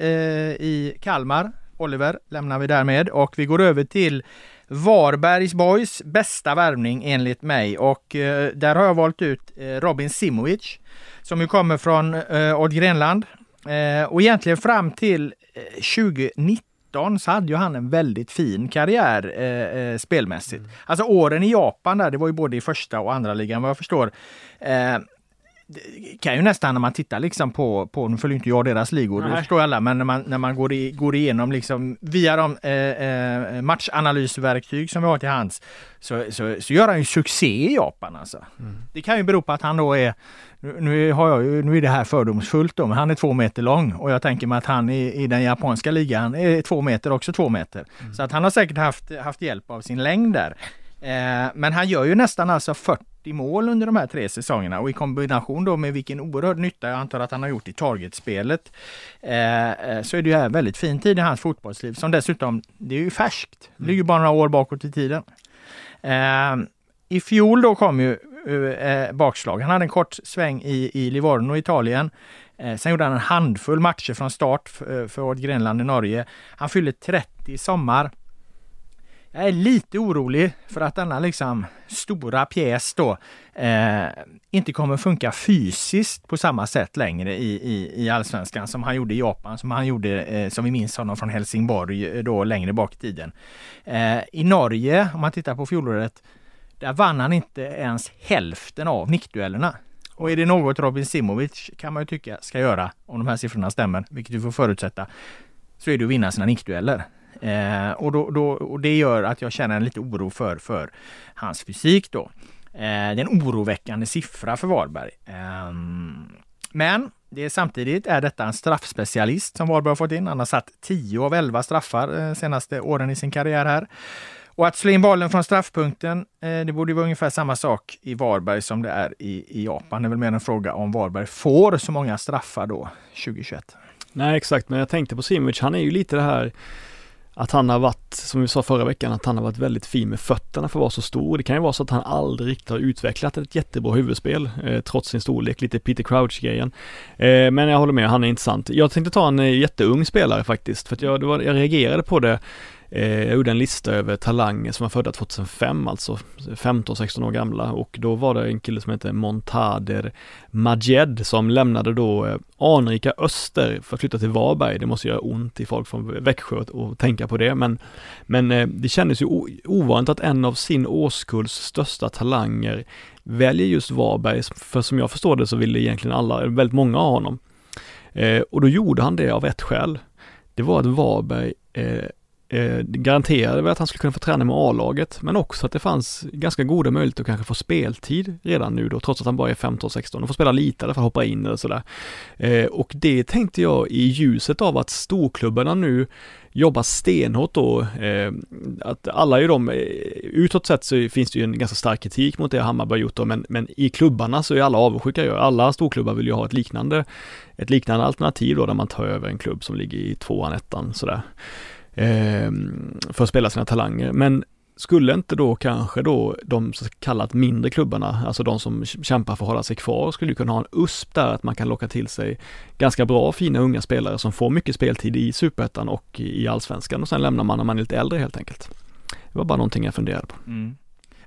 i Kalmar, Oliver lämnar vi därmed och vi går över till Varbergs Boys bästa värvning enligt mig och eh, där har jag valt ut eh, Robin Simovic som ju kommer från eh, Odd Grenland. Eh, och egentligen fram till 2019 eh, så hade ju han en väldigt fin karriär eh, eh, spelmässigt. Mm. Alltså åren i Japan där, det var ju både i första och andra ligan vad jag förstår. Kan ju nästan när man tittar liksom på, på nu följer inte jag deras ligor, det förstår alla, men när man, när man går, i, går igenom liksom via de eh, eh, matchanalysverktyg som vi har till hands så, så, så gör han ju succé i Japan alltså. Mm. Det kan ju bero på att han då är, nu, nu, har jag ju, nu är det här fördomsfullt då, men han är två meter lång och jag tänker mig att han i, i den japanska ligan är två meter, också två meter. Mm. Så att han har säkert haft, haft hjälp av sin längd där. Eh, men han gör ju nästan alltså 40 mål under de här tre säsongerna och i kombination då med vilken oerhörd nytta jag antar att han har gjort i targetspelet eh, eh så är det ju en väldigt fin tid i hans fotbollsliv som dessutom, det är ju färskt, det ligger bara några år bakåt i tiden. Eh, I fjol då kom ju eh, eh bakslag. Han hade en kort sväng i, i Livorno, Italien. Eh, sen gjorde han en handfull matcher från start för, för Grenland i Norge. Han fyllde 30 i sommar. Jag är lite orolig för att denna liksom stora pjäs då eh, inte kommer funka fysiskt på samma sätt längre i, i, i allsvenskan som han gjorde i Japan, som han gjorde, eh, som vi minns honom från Helsingborg eh, då längre bak i tiden. Eh, I Norge, om man tittar på fjolåret, där vann han inte ens hälften av nickduellerna. Och är det något Robin Simovic kan man ju tycka ska göra, om de här siffrorna stämmer, vilket vi får förutsätta, så är det att vinna sina nickdueller. Eh, och, då, då, och det gör att jag känner en lite oro för, för hans fysik då. Eh, det är en oroväckande siffra för Varberg. Eh, men det är samtidigt är detta en straffspecialist som Varberg har fått in. Han har satt 10 av 11 straffar de senaste åren i sin karriär här. Och att slå in bollen från straffpunkten, eh, det borde vara ungefär samma sak i Varberg som det är i, i Japan. Det är väl mer en fråga om Varberg får så många straffar då 2021. Nej exakt, men jag tänkte på Simovic, han är ju lite det här att han har varit, som vi sa förra veckan, att han har varit väldigt fin med fötterna för att vara så stor. Det kan ju vara så att han aldrig riktigt har utvecklat ett jättebra huvudspel, eh, trots sin storlek, lite Peter Crouch-grejen. Eh, men jag håller med, han är intressant. Jag tänkte ta en eh, jätteung spelare faktiskt, för att jag, var, jag reagerade på det Eh, jag gjorde en lista över talanger som var födda 2005, alltså 15-16 år gamla och då var det en kille som hette Montader Majed som lämnade då eh, anrika Öster för att flytta till Varberg. Det måste göra ont i folk från Växjö att tänka på det, men, men eh, det kändes ju ovanligt att en av sin årskulls största talanger väljer just Varberg, för som jag förstår det så ville egentligen alla, väldigt många av honom. Eh, och då gjorde han det av ett skäl. Det var att Varberg eh, eh, garanterade väl att han skulle kunna få träna med A-laget, men också att det fanns ganska goda möjligheter att kanske få speltid redan nu då, trots att han bara är 15-16 och får spela lite därför att hoppa in eller sådär. Eh, och det tänkte jag i ljuset av att storklubbarna nu jobbar stenhårt då, eh, att alla är de, eh, utåt sett så finns det ju en ganska stark kritik mot det Hammarby har gjort då, men, men i klubbarna så är alla avundsjuka, alla storklubbar vill ju ha ett liknande, ett liknande alternativ då där man tar över en klubb som ligger i tvåan, ettan sådär eh, för att spela sina talanger. Men skulle inte då kanske då de så kallat mindre klubbarna, alltså de som kämpar för att hålla sig kvar, skulle kunna ha en USP där att man kan locka till sig ganska bra fina unga spelare som får mycket speltid i superettan och i allsvenskan och sen lämnar man när man är lite äldre helt enkelt. Det var bara någonting jag funderade på. Mm.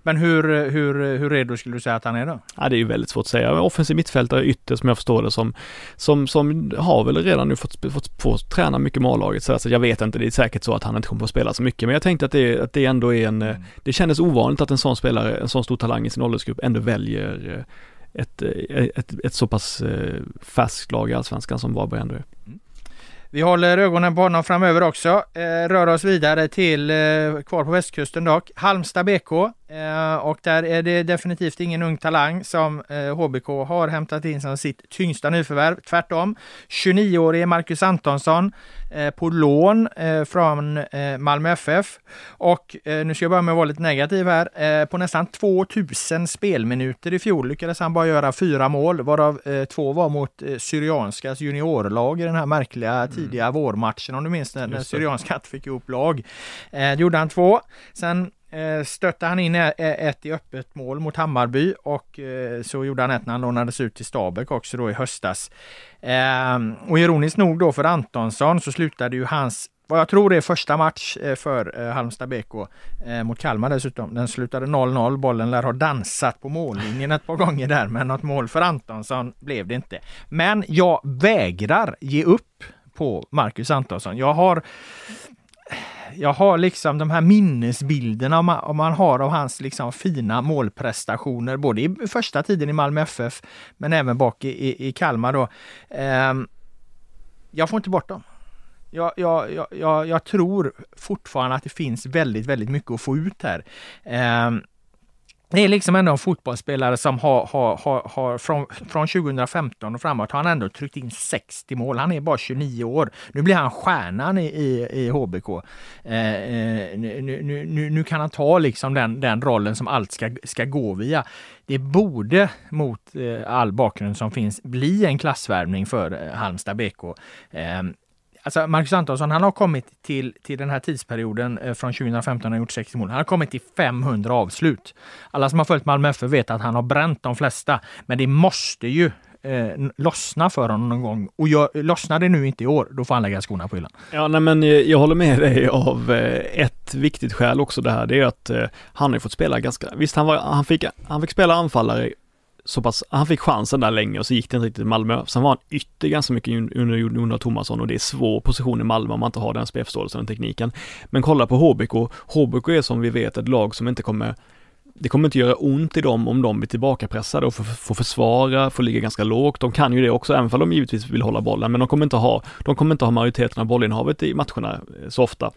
Men hur, hur, hur redo skulle du säga att han är då? Ja, det är ju väldigt svårt att säga. Offensiv mittfältare ytter som jag förstår det som, som, som har väl redan nu fått, fått, fått träna mycket med A-laget. Så alltså, jag vet inte, det är säkert så att han inte kommer att spela så mycket. Men jag tänkte att det, att det ändå är en, mm. det kändes ovanligt att en sån spelare, en sån stor talang i sin åldersgrupp ändå väljer eh, ett, ett, eh, ett, ett så pass eh, färskt lag i Allsvenskan som Varberg ändå är. Mm. Vi håller ögonen på honom framöver också. Eh, rör oss vidare till, eh, kvar på västkusten dock, Halmstad BK. Eh, och där är det definitivt ingen ung talang som eh, HBK har hämtat in som sitt tyngsta nyförvärv. Tvärtom. 29-årige Marcus Antonsson eh, på lån eh, från Malmö FF. Och nu ska jag börja med att vara lite negativ här. på nästan 2000 spelminuter i fjol lyckades han bara göra fyra mål, varav två var mot Syrianskas juniorlag i den här märkliga mm. tidiga vårmatchen om du minns när, när Syrianska fick ihop lag. det gjorde han två. Sen Eh, stötte han in ett i öppet mål mot Hammarby och eh, så gjorde han ett när han lånades ut till Stabäck också då i höstas. Ehm, och ironiskt nog då för Antonsson så slutade ju hans vad jag tror är första match eh, för Halmstad BK mot Kalmar dessutom. Den slutade 0-0. Bollen lär ha dansat på mållinjen ett par gånger där, men något mål för Antonsson blev det inte. Men jag vägrar ge upp på Marcus Antonsson. Jag har jag har liksom de här minnesbilderna man, man har av hans liksom fina målprestationer, både i första tiden i Malmö FF, men även bak i, i, i Kalmar då. Eh, jag får inte bort dem. Jag, jag, jag, jag, tror fortfarande att det finns väldigt, väldigt mycket att få ut här. Eh, det är liksom ändå en fotbollsspelare som har, har, har, har från, från 2015 och framåt har han ändå tryckt in 60 mål. Han är bara 29 år. Nu blir han stjärnan i, i, i HBK. Eh, eh, nu, nu, nu, nu, kan han ta liksom den, den rollen som allt ska, ska gå via. Det borde mot eh, all bakgrund som finns bli en klassvärvning för eh, Halmstad BK. Ehm, Alltså Marcus Antonsson, han har kommit till, till den här tidsperioden eh, från 2015 och gjort 60 mål. Han har kommit till 500 avslut. Alla som har följt Malmö FF vet att han har bränt de flesta. Men det måste ju eh, lossna för honom någon gång. Och jag, lossnar det nu inte i år, då får han lägga skorna på hyllan. Ja, nej men jag, jag håller med dig av eh, ett viktigt skäl också det här. Det är att eh, han har fått spela ganska, visst han, var, han, fick, han fick spela anfallare så pass, han fick chansen där länge och så gick det inte riktigt i Malmö. Sen var han ytter ganska mycket under Jonas Tomasson och det är svår position i Malmö om man inte har den spelförståelsen och tekniken. Men kolla på HBK. HBK är som vi vet ett lag som inte kommer det kommer inte göra ont i dem om de blir tillbakapressade och får, får försvara, får ligga ganska lågt. De kan ju det också, även om de givetvis vill hålla bollen, men de kommer inte ha, de kommer inte ha majoriteten av bollinnehavet i matcherna eh, så ofta.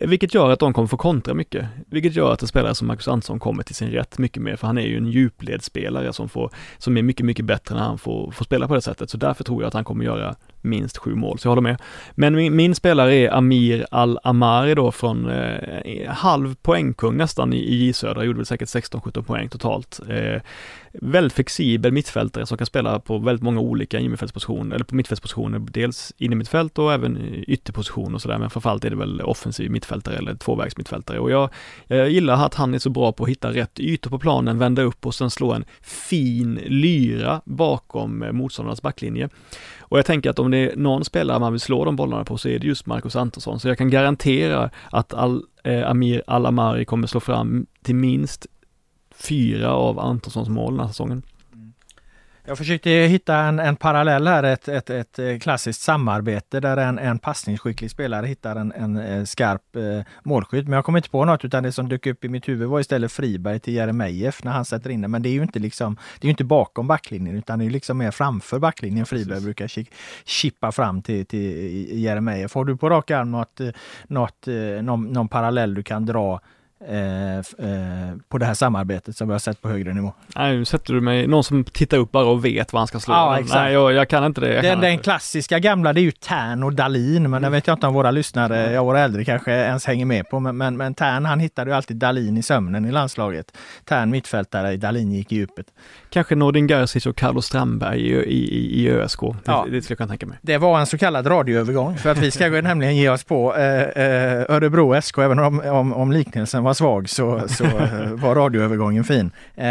Vilket gör att de kommer få kontra mycket. Vilket gör att en spelare som Marcus Antonsson kommer till sin rätt mycket mer, för han är ju en djupledsspelare som, får, som är mycket, mycket bättre när han får, får spela på det sättet. Så därför tror jag att han kommer göra minst sju mål, så jag håller med. Men min, min spelare är Amir Al-Amari då från eh, halv poängkung nästan i, i J Södra, gjorde väl säkert 16-17 poäng totalt. Eh, väldigt flexibel mittfältare som kan spela på väldigt många olika innermittfältspositioner, eller på mittfältspositioner, dels innermittfält och även ytterposition och sådär, men framförallt är det väl offensiv mittfältare eller tvåvägsmittfältare och jag, jag gillar att han är så bra på att hitta rätt ytor på planen, vända upp och sen slå en fin lyra bakom eh, motståndarnas backlinje. Och jag tänker att om det är någon spelare man vill slå de bollarna på så är det just Marcus Antonsson, så jag kan garantera att Al, eh, Amir Alamari kommer slå fram till minst fyra av Antonssons mål den här säsongen. Jag försökte hitta en, en parallell här, ett, ett, ett eh, klassiskt samarbete där en, en passningsskicklig spelare hittar en, en eh, skarp eh, målskytt. Men jag kom inte på något utan det som dök upp i mitt huvud var istället Friberg till Jeremejeff när han sätter in den. Men det är ju inte liksom, det är inte bakom backlinjen utan det är liksom mer framför backlinjen Friberg Precis. brukar chippa fram till, till Jeremejeff. Har du på rak arm något, något, någon, någon parallell du kan dra Eh, eh, på det här samarbetet som vi har sett på högre nivå. Nej, nu sätter du mig, någon som tittar upp bara och vet vad han ska slå. Ja, exakt. Nej, jag, jag kan inte det. Den, den klassiska gamla det är ju Tern och Dalin, men mm. det vet jag inte om våra lyssnare, ja, våra äldre kanske ens hänger med på. Men, men, men Tern han hittade ju alltid Dalin i sömnen i landslaget. Tern mittfältare, Dalin gick i djupet. Kanske Nordin Gerzic och Carlos Strandberg i, i, i ÖSK. Det, ja, det skulle jag kunna tänka mig. Det var en så kallad radioövergång för att vi ska nämligen ge oss på eh, eh, Örebro SK, även om, om, om liknelsen var svag så, så eh, var radioövergången fin. Eh,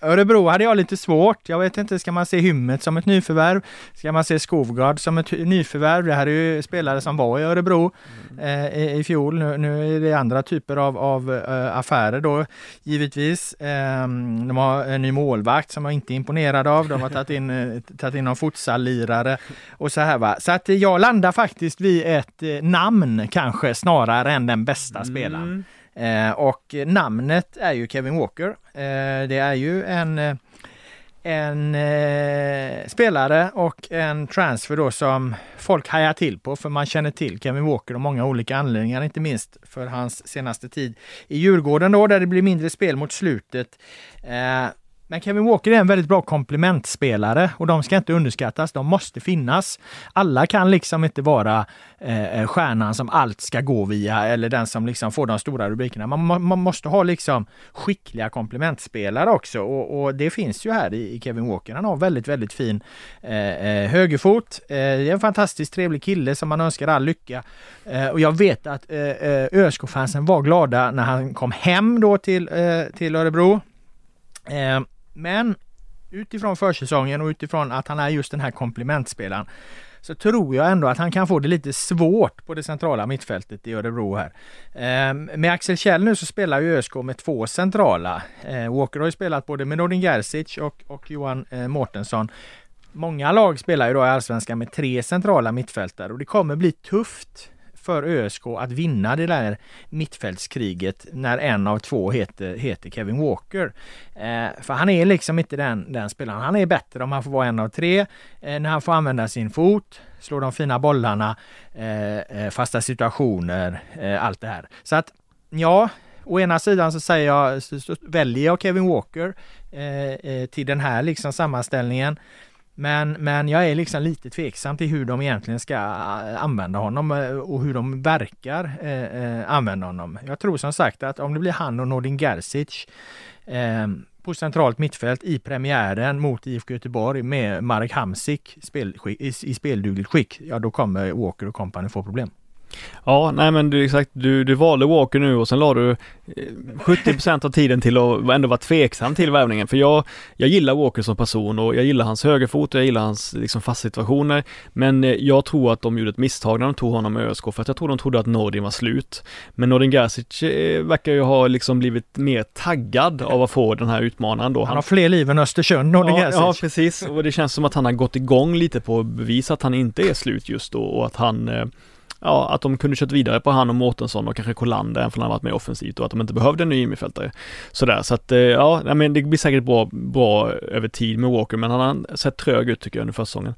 Örebro hade jag lite svårt. Jag vet inte, ska man se Hymmet som ett nyförvärv? Ska man se Skovgard som ett nyförvärv? Det här är ju spelare som var i Örebro eh, i, i fjol. Nu, nu, är det andra typer av, av äh, affärer då givetvis. Eh, de har en ny målvakt som jag inte är imponerad av. De har tagit in, eh, tagit in någon futsallirare och så här va. Så att jag landar faktiskt vid ett namn kanske snarare än den bästa spelaren. Mm. Eh, och namnet är ju Kevin Walker. Eh, det är ju en, eh, en spelare och en transfer då som folk hajar till på för man känner till Kevin Walker av många olika anledningar, inte minst för hans senaste tid i Djurgården då där det blir mindre spel mot slutet. Men Kevin Walker är en väldigt bra komplementspelare och de ska inte underskattas. De måste finnas. Alla kan liksom inte vara eh, eh stjärnan som allt ska gå via eller den som liksom får de stora rubrikerna. Man, man måste ha liksom skickliga komplementspelare också och, och det finns ju här i, i, Kevin Walker. Han har väldigt, väldigt fin eh, eh högerfot. Eh, det är en fantastiskt trevlig kille som man önskar all lycka. Eh, och jag vet att eh, eh ÖSK-fansen var glada när han kom hem då till, till Örebro. Men utifrån försäsongen och utifrån att han är just den här komplementspelaren så tror jag ändå att han kan få det lite svårt på det centrala mittfältet i Örebro här. Ehm, med Axel Kjell nu så spelar ju ÖSK med två centrala. Ehm, Walker har ju spelat både med Nordin Gerzic och, och Johan eh, Mårtensson. Många lag spelar ju då i Allsvenskan med tre centrala mittfältare och det kommer bli tufft för ÖSK att vinna det där mittfältskriget när en av två heter, heter Kevin Walker. Eh, för han är liksom inte den, den spelaren. Han är bättre om han får vara en av tre, eh, när han får använda sin fot, slå de fina bollarna, eh, eh fasta situationer, eh, allt det här. Så att ja, Å ena sidan så säger jag, så, så väljer jag Kevin Walker eh, eh till den här liksom sammanställningen. Men, men jag är liksom lite tveksam till hur de egentligen ska eh, använda honom eh, och hur de verkar eh, eh, använda honom. Jag tror som sagt att om det blir han och Nordin Gerzic eh, på centralt mittfält i premiären mot IFK Göteborg med Marek Hamsik spel, i, i speldugligt skick, ja då kommer Walker och kompani få problem. Ja, nej men du exakt, du, du valde Walker nu och sen la du 70% eh, av tiden till att ändå vara tveksam till värvningen. För jag, jag gillar Walker som person och jag gillar hans högerfot och jag gillar hans liksom fasta situationer. Men eh, jag tror att de gjorde ett misstag när de tog honom med ÖSK för att jag tror de trodde att Nordin var slut. Men Nordin Gerzic eh, verkar ju ha liksom blivit mer taggad av att få den här utmanaren då. Han har fler liv än Östersund, Nordin ja, Gerzic. Ja, precis. Och det känns som att han har gått igång lite på att bevisa att han inte är slut just då och att han ja, att de kunde kört vidare på han och Mårtensson och kanske Kolander, även om han varit mer offensivt och att de inte behövde en ny innermittfältare. Sådär, så att eh, ja, men det blir säkert bra, bra över tid med Walker, men han har sett trög ut tycker jag under försäsongen.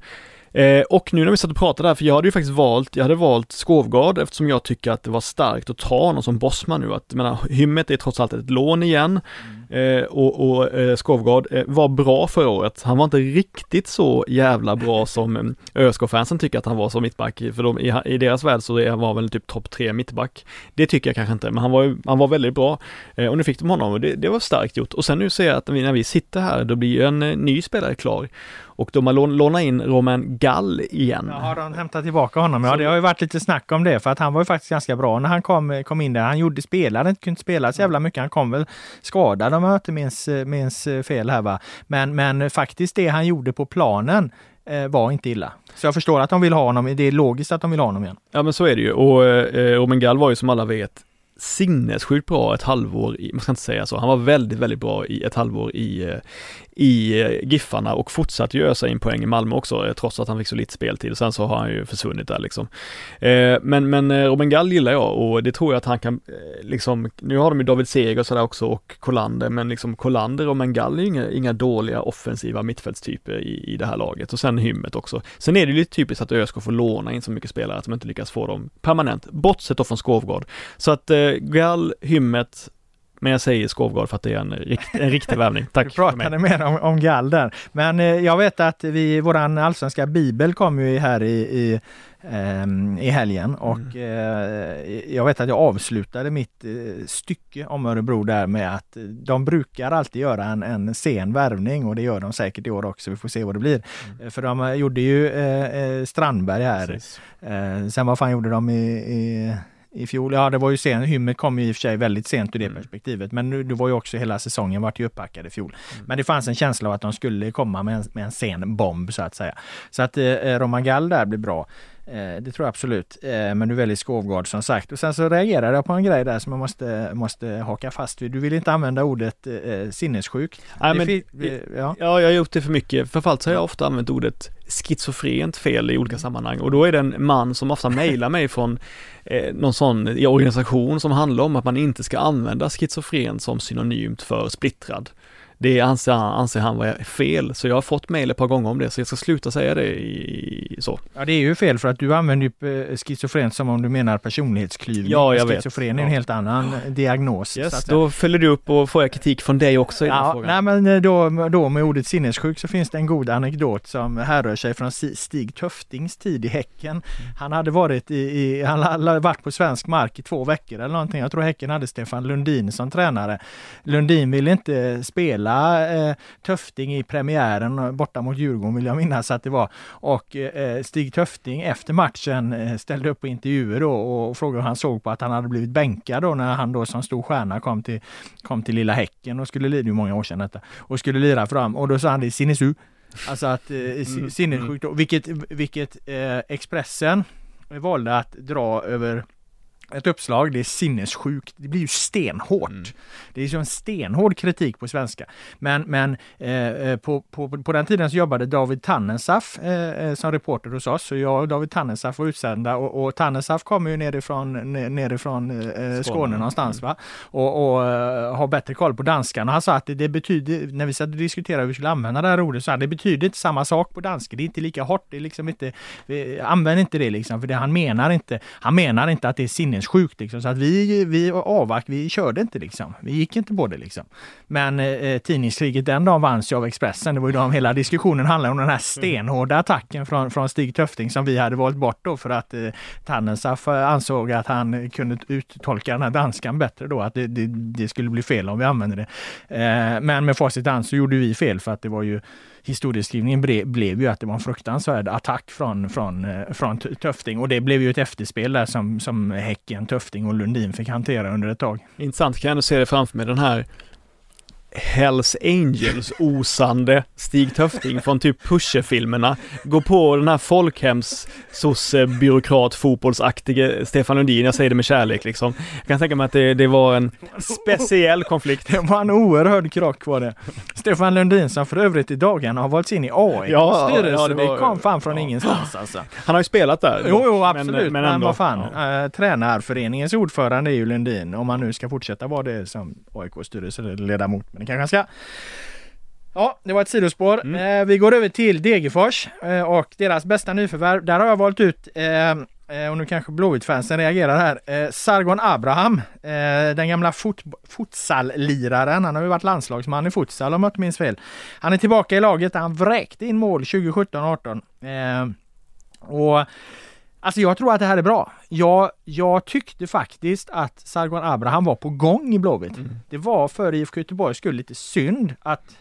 Eh, och nu när vi satt och pratade här, för jag hade ju faktiskt valt, jag hade valt Skovgard eftersom jag tycker att det var starkt att ta honom som bossman nu. Att, menar, Hymmet är trots allt ett lån igen. Eh, och och eh, Skovgard eh, var bra förra året. Han var inte riktigt så jävla bra som eh, ÖSK-fansen tycker att han var som mittback. För de, i, i deras värld så är, var väl typ topp tre mittback. Det tycker jag kanske inte, men han var, han var väldigt bra. Och nu fick de honom och det, det var starkt gjort. Och sen nu ser jag att när vi, när vi sitter här, då blir ju en ny spelare klar. Och de har lån, lånat in Roman Gall igen. Ja, har de hämtat tillbaka honom? Ja, det har ju varit lite snack om det, för att han var ju faktiskt ganska bra när han kom, kom in där. Han gjorde, spelade, inte kunde spela så jävla mycket. Han kom väl skadad om jag inte minns, minns fel här va. Men, men faktiskt det han gjorde på planen eh, var inte illa. Så jag förstår att de vill ha honom. Det är logiskt att de vill ha honom igen. Ja men så är det ju och eh, Roman Gall var ju som alla vet sinnessjukt bra ett halvår, i, man ska inte säga så, han var väldigt, väldigt bra i ett halvår i, eh, i eh, Giffarna och fortsatte ju ösa in poäng i Malmö också, eh, trots att han fick så lite speltid. Och sen så har han ju försvunnit där liksom. Eh, men, men Robin Gall gillar jag och det tror jag att han kan, liksom, nu har de ju David Seger och sådär också och Kolander, men liksom Kolander och Gall är ju inga, inga dåliga offensiva mittfältstyper i, i det här laget. Och sen Hymmet också. Sen är det ju lite typiskt att ÖSK får låna in så mycket spelare att de inte lyckas få dem permanent, bortsett då från Skovgård. Så att Gall, Hymmet, men jag säger Skovgård för att det är en, rikt, en riktig värvning. Tack. Du pratade mer om, om Gall där. Men eh, jag vet att vi, våran allsvenska bibel kom ju här i, i ehm, i helgen mm. och mm. jag vet att jag avslutade mitt eh, stycke om Örebro där med att de brukar alltid göra en, en sen värvning och det gör de säkert i år också. Vi får se vad det blir. Mm. För de gjorde ju Strandberg här. Sen vad fan gjorde de i, i i fjol. Ja, det var ju sent. Hymmet kom ju i och för sig väldigt sent ur det mm. perspektivet. Men nu, det var ju också hela säsongen vart ju uppbackad i fjol. Mm. Men det fanns en känsla av att de skulle komma med en, med en sen bomb så att säga. Så att eh, Roman Gall där blir bra. Eh, det tror jag absolut. Eh, men du väljer Skovgård som sagt. Och sen så reagerade jag på en grej där som jag måste, måste haka fast vid. Du vill inte använda ordet eh, sinnessjuk. Nej, men, ja. ja, jag har gjort det för mycket. Framförallt så har jag ofta använt ordet schizofrent fel i olika sammanhang och då är det en man som ofta mejlar mig från eh, någon sån organisation som handlar om att man inte ska använda schizofren som synonymt för splittrad. Det anser han, anser han vara fel, så jag har fått mejl ett par gånger om det, så jag ska sluta säga det i, så. Ja, det är ju fel för att du använder ju eh, schizofren som om du menar personlighetsklyvning. Ja, jag Schizofren vet. är en helt annan ja. diagnos. Yes, då följer du upp och får jag kritik från dig också i ja, den frågan. Nej, men eh, då, då med ordet sinnessjuk så finns det en god anekdot som härrör sig från Stig Töftings tid i Häcken. Mm. Han hade varit i, i han hade varit på svensk mark i två veckor eller någonting. Jag tror Häcken hade Stefan Lundin som tränare. Lundin ville inte spela spela eh, Töfting i premiären borta mot Djurgården vill jag minnas att det var. Och eh, Stig Töfting efter matchen eh, ställde upp på intervjuer då och frågade hur han såg på att han hade blivit bänkad då när han då som stor stjärna kom till, kom till lilla Häcken och skulle lira, det många år sedan detta, och skulle lira fram och då sa han det sinnesu. Alltså att eh, mm. sinnessjukt, vilket, vilket eh, Expressen valde att dra över ett uppslag, det är sinnessjukt. Det blir ju stenhårt. Mm. Det är ju en stenhård kritik på svenska. Men, men eh, eh, på, på, på den tiden så jobbade David Tannensaf eh, eh, som reporter hos oss. Så jag och David Tannensaf var utsända och, och Tannensaf kommer ju nerifrån, nerifrån eh, Skåne. Skåne någonstans va. Och, och uh, har bättre koll på danskan. Och han sa att det, det betyder, när vi satt och diskuterade hur vi skulle använda det här ordet, så här, det betyder inte samma sak på danska. Det är inte lika hårt. Det är liksom inte, använd inte det liksom, för det han menar inte. Han menar inte att det är sinne sinnessjukt liksom. Så att vi, vi avvakt, vi körde inte liksom. Vi gick inte på det liksom. Men eh, tidningskriget den dagen vanns ju av Expressen. Det var ju då hela diskussionen handlade om den här stenhårda attacken från, från Stig Töfting som vi hade valt bort då för att eh, Tannensaf ansåg att han kunde uttolka den här danskan bättre då, att det, det, det skulle bli fel om vi använde det. Eh, men med facit hand så gjorde vi fel för att det var ju historieskrivningen ble, blev ju att det var en fruktansvärd attack från, från, eh, från Töfting. Och det blev ju ett efterspel där som, som Häcken, Töfting och Lundin fick hantera under ett tag. Intressant, kan jag ändå se det framför mig, den här Hells Angels osande Stig Töfting från typ Pusher-filmerna går på den här folkhems byråkrat fotbollsaktige Stefan Lundin, jag säger det med kärlek liksom. Jag kan tänka mig att det, det var en speciell konflikt. Det var en oerhörd krock var det. Stefan Lundin som för övrigt i dagarna har valts in i AIK ja, styrelse. Ja, det, var, det kom fan från ja. ingenstans alltså. Han har ju spelat där. Jo, jo absolut, men, men, men vad fan. Ja. Äh, tränarföreningens ordförande är ju Lundin, om man nu ska fortsätta vara det som AIK styrelseledamot. Men kanske han ska. Ja, det var ett sidospår. Mm. Eh, vi går över till Degerfors eh, och deras bästa nyförvärv. Där har jag valt ut eh, eh och nu kanske Blåvitt-fansen reagerar här. Eh, Sargon Abraham, eh, den gamla fot futsal-liraren. Han har ju varit landslagsman i futsal om jag inte minns fel. Han är tillbaka i laget. Han vräkte in mål 2017-18. Eh, och Alltså jag tror att det här är bra. Jag, jag tyckte faktiskt att Sargon Abraham var på gång i Blåvitt. Mm. Det var för IFK Göteborgs skull lite synd att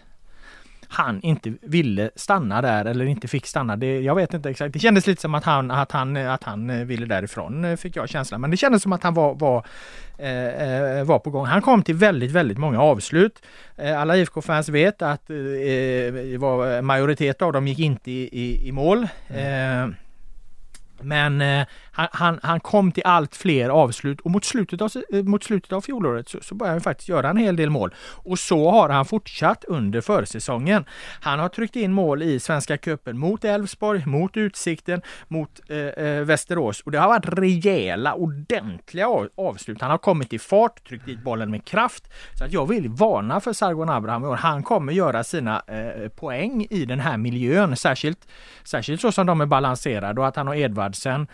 han inte ville stanna där eller inte fick stanna. Det, jag vet inte exakt. Det kändes lite som att han, att han, att han ville därifrån fick jag känslan. Men det kändes som att han var, var, eh, var på gång. Han kom till väldigt, väldigt många avslut. Eh, alla IFK-fans vet att eh, var, majoritet av dem gick inte i, i, i mål. Mm. Eh, men eh, han, han, han, kom till allt fler avslut och mot slutet av, eh, mot slutet av fjolåret så, så började han faktiskt göra en hel del mål. Och så har han fortsatt under försäsongen. Han har tryckt in mål i Svenska cupen mot Elfsborg, mot Utsikten, mot eh, eh, Västerås och det har varit rejäla, ordentliga avslut. Han har kommit i fart, tryckt dit bollen med kraft. Så att jag vill varna för Sargon Abraham och han kommer göra sina eh, poäng i den här miljön, särskilt, särskilt så som de är balanserade och att han har Edvardsen,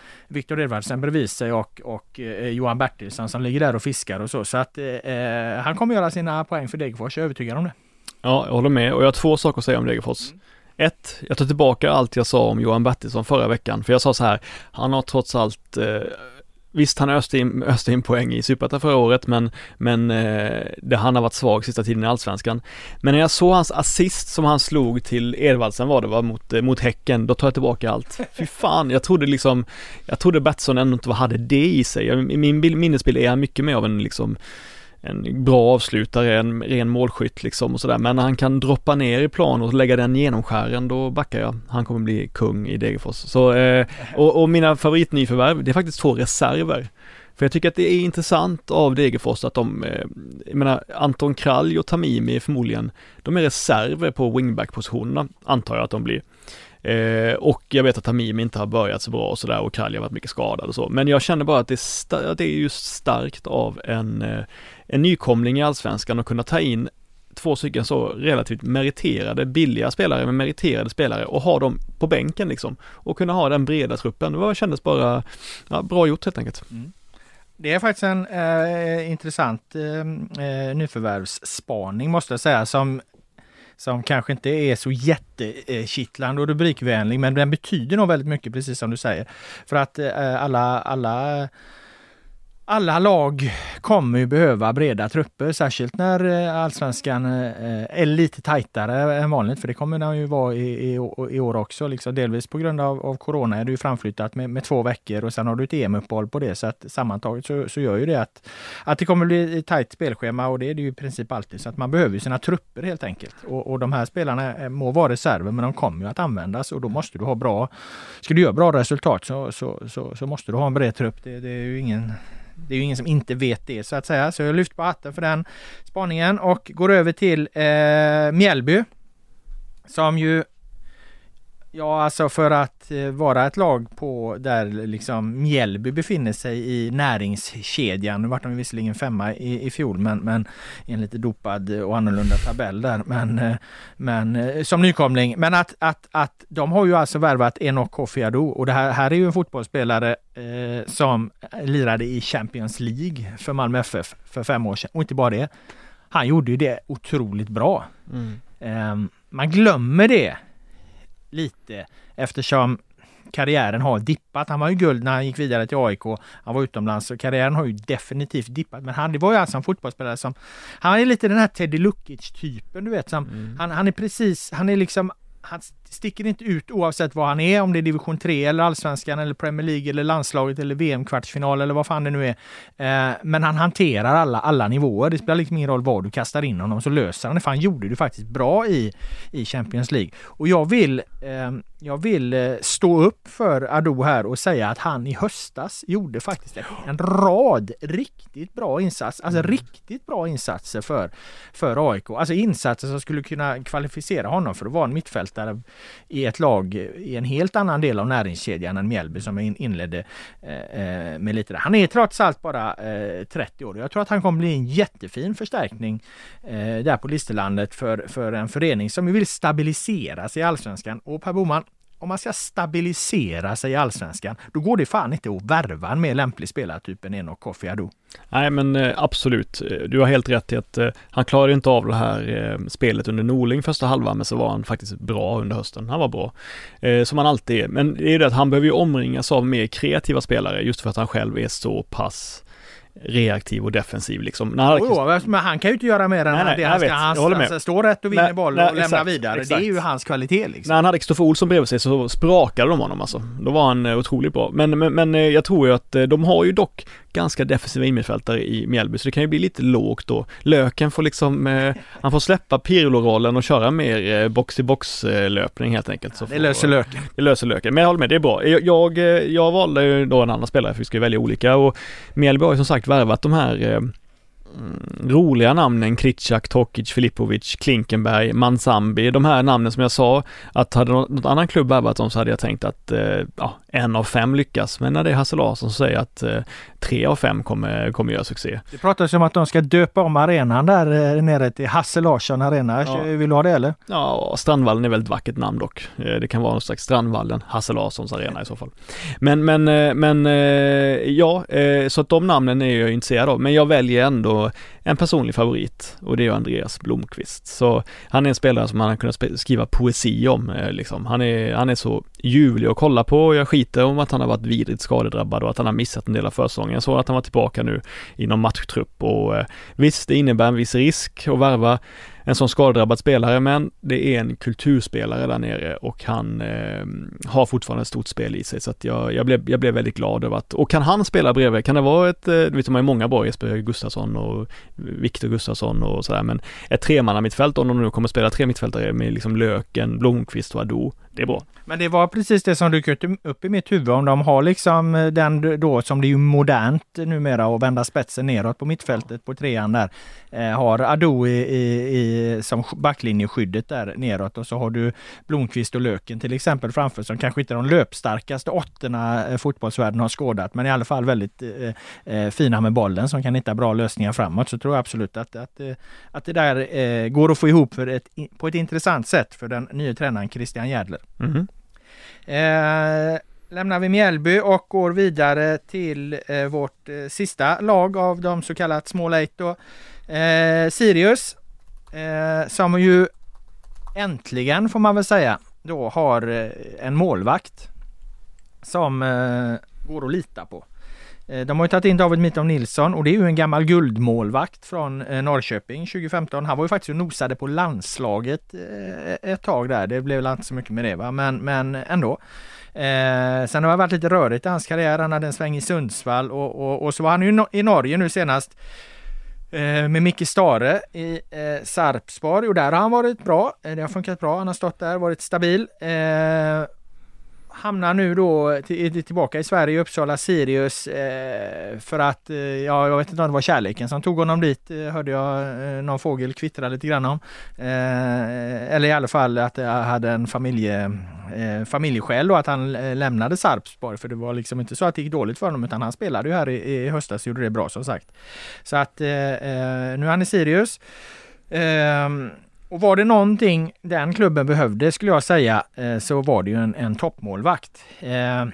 Viktor Edvardsen bredvid sig och, och eh, Johan Bertilsson som ligger där och fiskar och så. Så att eh, eh han kommer göra sina poäng för Degerfors, jag är övertygad om det. Ja, jag håller med och jag har två saker att säga om Degerfors. Mm. Ett, jag tar tillbaka allt jag sa om Johan Bertilsson förra veckan, för jag sa så här, han har trots allt eh, Visst, han öste in, öste in poäng i Superettan förra året, men, men eh, det, han har varit svag sista tiden i Allsvenskan. Men när jag såg hans assist som han slog till Edvardsen var det var mot, eh, mot Häcken, då tar jag tillbaka allt. Fy fan, jag trodde liksom, jag trodde Betsson ändå inte hade det i sig. I min minnesbild är han mycket mer av en liksom en bra avslutare, en ren målskytt liksom och sådär. Men när han kan droppa ner i plan och lägga den genomskären, då backar jag. Han kommer bli kung i Degerfors. Så, eh, och, och mina favoritnyförvärv, det är faktiskt två reserver. För jag tycker att det är intressant av Degerfors att de, eh, jag menar Anton Kralj och Tamimi förmodligen, de är reserver på wingback-positionerna, antar jag att de blir. Eh, och jag vet att Tamimi inte har börjat så bra och sådär och Kralj har varit mycket skadad och så. Men jag känner bara att det är, att det är just starkt av en, eh, en nykomling i Allsvenskan att kunna ta in två stycken så relativt meriterade, billiga spelare, men meriterade spelare och ha dem på bänken liksom. Och kunna ha den breda truppen. Det kändes bara ja, bra gjort helt enkelt. Mm. Det är faktiskt en eh, intressant eh, eh nyförvärvsspaning måste jag säga som som kanske inte är så jättekittlande eh, och rubrikvänlig men den betyder nog väldigt mycket precis som du säger. För att eh, alla, alla alla lag kommer ju behöva breda trupper, särskilt när eh, allsvenskan eh, är lite tajtare än vanligt, för det kommer den ju vara i, i, i år också. Liksom. Delvis på grund av, av corona är det ju framflyttat med, med två veckor och sen har du ett EM-uppehåll på det. Så att sammantaget så, så gör ju det att, att det kommer bli ett tajt spelschema och det är det ju i princip alltid. Så att man behöver ju sina trupper helt enkelt. Och, och de här spelarna eh, må vara reserver, men de kommer ju att användas och då måste du ha bra... Ska du göra bra resultat så, så, så, så måste du ha en bred trupp. Det, det är ju ingen det är ju ingen som inte vet det så att säga. Så jag lyfter på hatten för den spaningen och går över till eh, Mjällby. Som ju Ja, alltså för att eh, vara ett lag på där liksom Mjällby befinner sig i näringskedjan. Nu vart de visserligen femma i, i fjol, men, men i en lite dopad och annorlunda tabell där. Men, eh, men eh, som nykomling. Men att, att, att de har ju alltså värvat Enok Kofi Adu och det här, här är ju en fotbollsspelare eh, som lirade i Champions League för Malmö FF för fem år sedan. Och inte bara det. Han gjorde ju det otroligt bra. Mm. Eh, man glömmer det lite eftersom karriären har dippat. Han var ju guld när han gick vidare till AIK. Han var utomlands och karriären har ju definitivt dippat. Men han det var ju alltså en fotbollsspelare som... Han är lite den här Teddy Lukic typen du vet. Som, mm. han, han är precis, han är liksom han sticker inte ut oavsett vad han är, om det är division 3 eller allsvenskan eller Premier League eller landslaget eller VM-kvartsfinal eller vad fan det nu är. Eh, men han hanterar alla, alla nivåer. Det spelar liksom ingen roll vad du kastar in honom så löser han det. För han gjorde det faktiskt bra i, i Champions League. Och jag vill, eh, jag vill eh, stå upp för Ado här och säga att han i höstas gjorde faktiskt en rad riktigt bra insatser. Alltså mm. riktigt bra insatser för, för AIK. Alltså insatser som skulle kunna kvalificera honom för att vara en mittfältare mittfältare i ett lag i en helt annan del av näringskedjan än Mjällby som inledde eh, eh, med lite där. Han är trots allt bara eh, 30 år. Jag tror att han kommer bli en jättefin förstärkning där på Listerlandet för, för en förening som vill stabilisera sig i Allsvenskan. Och Per Boman, om man ska stabilisera sig i allsvenskan, då går det fan inte att värva en mer lämplig spelare, typ en Enok Kofi Adu. Nej men eh, absolut, eh, du har helt rätt i att eh, han klarade inte av det här spelet under Norling första halvan, men så var han faktiskt bra under hösten. Han var bra, som han alltid är. Men det är det att han behöver ju omringas av mer kreativa spelare, just för att han själv är så pass reaktiv och defensiv liksom. När oh, men han kan ju inte göra mer än nej, nej, det han ska. Han, han står rätt och vinner nej, boll och lämnar vidare. Exakt. Det är ju hans kvalitet. Liksom. När han hade Kristoffer Olsson bredvid sig så sprakade de honom alltså. Då var han eh, otroligt bra. Men, men, men eh, jag tror ju att eh, de har ju dock ganska defensiva innermittfältare i Mjällby, så det kan ju bli lite lågt då. Löken får liksom, eh, han får släppa Pirlo-rollen och köra mer eh, box-i-box-löpning helt enkelt. Så det löser Löken. Det löser Löken, men jag håller med, det är bra. Jag, jag, jag valde ju då en annan spelare, för vi ska ju välja olika och Mjällby har ju som sagt värvat de här eh, Mm, roliga namnen Kritschak, Tokic, Filipovic, Klinkenberg, Mansambi, de här namnen som jag sa, att hade något annan klubb värvat dem så hade jag tänkt att eh, ja, en av fem lyckas, men när det är Hasse Larsson som säger att eh, tre av fem kommer, kommer göra succé. Det pratas om att de ska döpa om arenan där eh, nere till Hasse Larsson Arena. Ja. Vill du ha det eller? Ja, Strandvallen är väldigt vackert namn dock. Det kan vara någon slags Strandvallen, Hasse Larssons arena i så fall. Men, men, men ja, så att de namnen är jag intresserad av, men jag väljer ändå en personlig favorit och det är Andreas Blomqvist. Så han är en spelare som man har kunnat skriva poesi om eh, liksom. Han är, han är så ljuvlig att kolla på och jag skiter om att han har varit vidrigt skadedrabbad och att han har missat en del av försäsongen. Jag såg att han var tillbaka nu inom matchtrupp och eh, visst, det innebär en viss risk att värva en sån skadedrabbad spelare, men det är en kulturspelare där nere och han eh, har fortfarande ett stort spel i sig. Så att jag, jag, blev, jag blev väldigt glad över att, och kan han spela bredvid, kan det vara ett, eh, du vet de har ju många bra, Jesper Gustafsson och Viktor Gustafsson och sådär, men ett tremannamittfält, om de nu kommer spela tre mittfältare med liksom Löken, Blomqvist och Ado, det är bra. Men det var precis det som dök upp i mitt huvud. Om de har liksom eh, den då som det är ju modernt numera att vända spetsen neråt på mittfältet på trean där. Eh, har Ado i, i, i, som backlinjeskyddet där neråt och så har du Blomqvist och Löken till exempel framför som kanske inte är de löpstarkaste åttorna eh, fotbollsvärlden har skådat men i alla fall väldigt eh, eh, fina med bollen som kan hitta bra lösningar framåt. Så tror jag absolut att, att, att det där eh, går att få ihop för ett, på ett intressant sätt för den nya tränaren Christian Järdler. Mm. Eh, lämnar vi Mjällby och går vidare till eh, vårt eh, sista lag av de så kallat small eight då. Sirius, eh, som ju äntligen får man väl säga då har eh, en målvakt som eh, går att lita på. Eh, de har ju tagit in David Mitov Nilsson och det är ju en gammal guldmålvakt från eh, Norrköping 2015. Han var ju faktiskt och nosade på landslaget eh, ett tag där. Det blev väl inte så mycket med det va, men, men ändå. Eh, sen har det varit lite rörigt i hans karriär. Han hade en sväng i Sundsvall och, och, och så var han ju i Norge nu senast med Micke Stare i eh, Sarpsborg och där har han varit bra. Det har funkat bra. Han har stått där, varit stabil. Eh, hamnar nu då till, tillbaka i Sverige, Uppsala Sirius, eh, för att, eh, ja, jag vet inte om det var kärleken som tog honom dit, eh, hörde jag eh, någon fågel kvittra lite grann om. Eh, eller i alla fall att jag hade en familje, eh, familjeskäl och att han eh, lämnade Sarpsborg, för det var liksom inte så att det gick dåligt för honom, utan han spelade ju här i, i höstas och gjorde det bra som sagt. Så att eh, eh, nu är han i Sirius. Ehm, och var det någonting den klubben behövde skulle jag säga eh, så var det ju en, en toppmålvakt. Eh,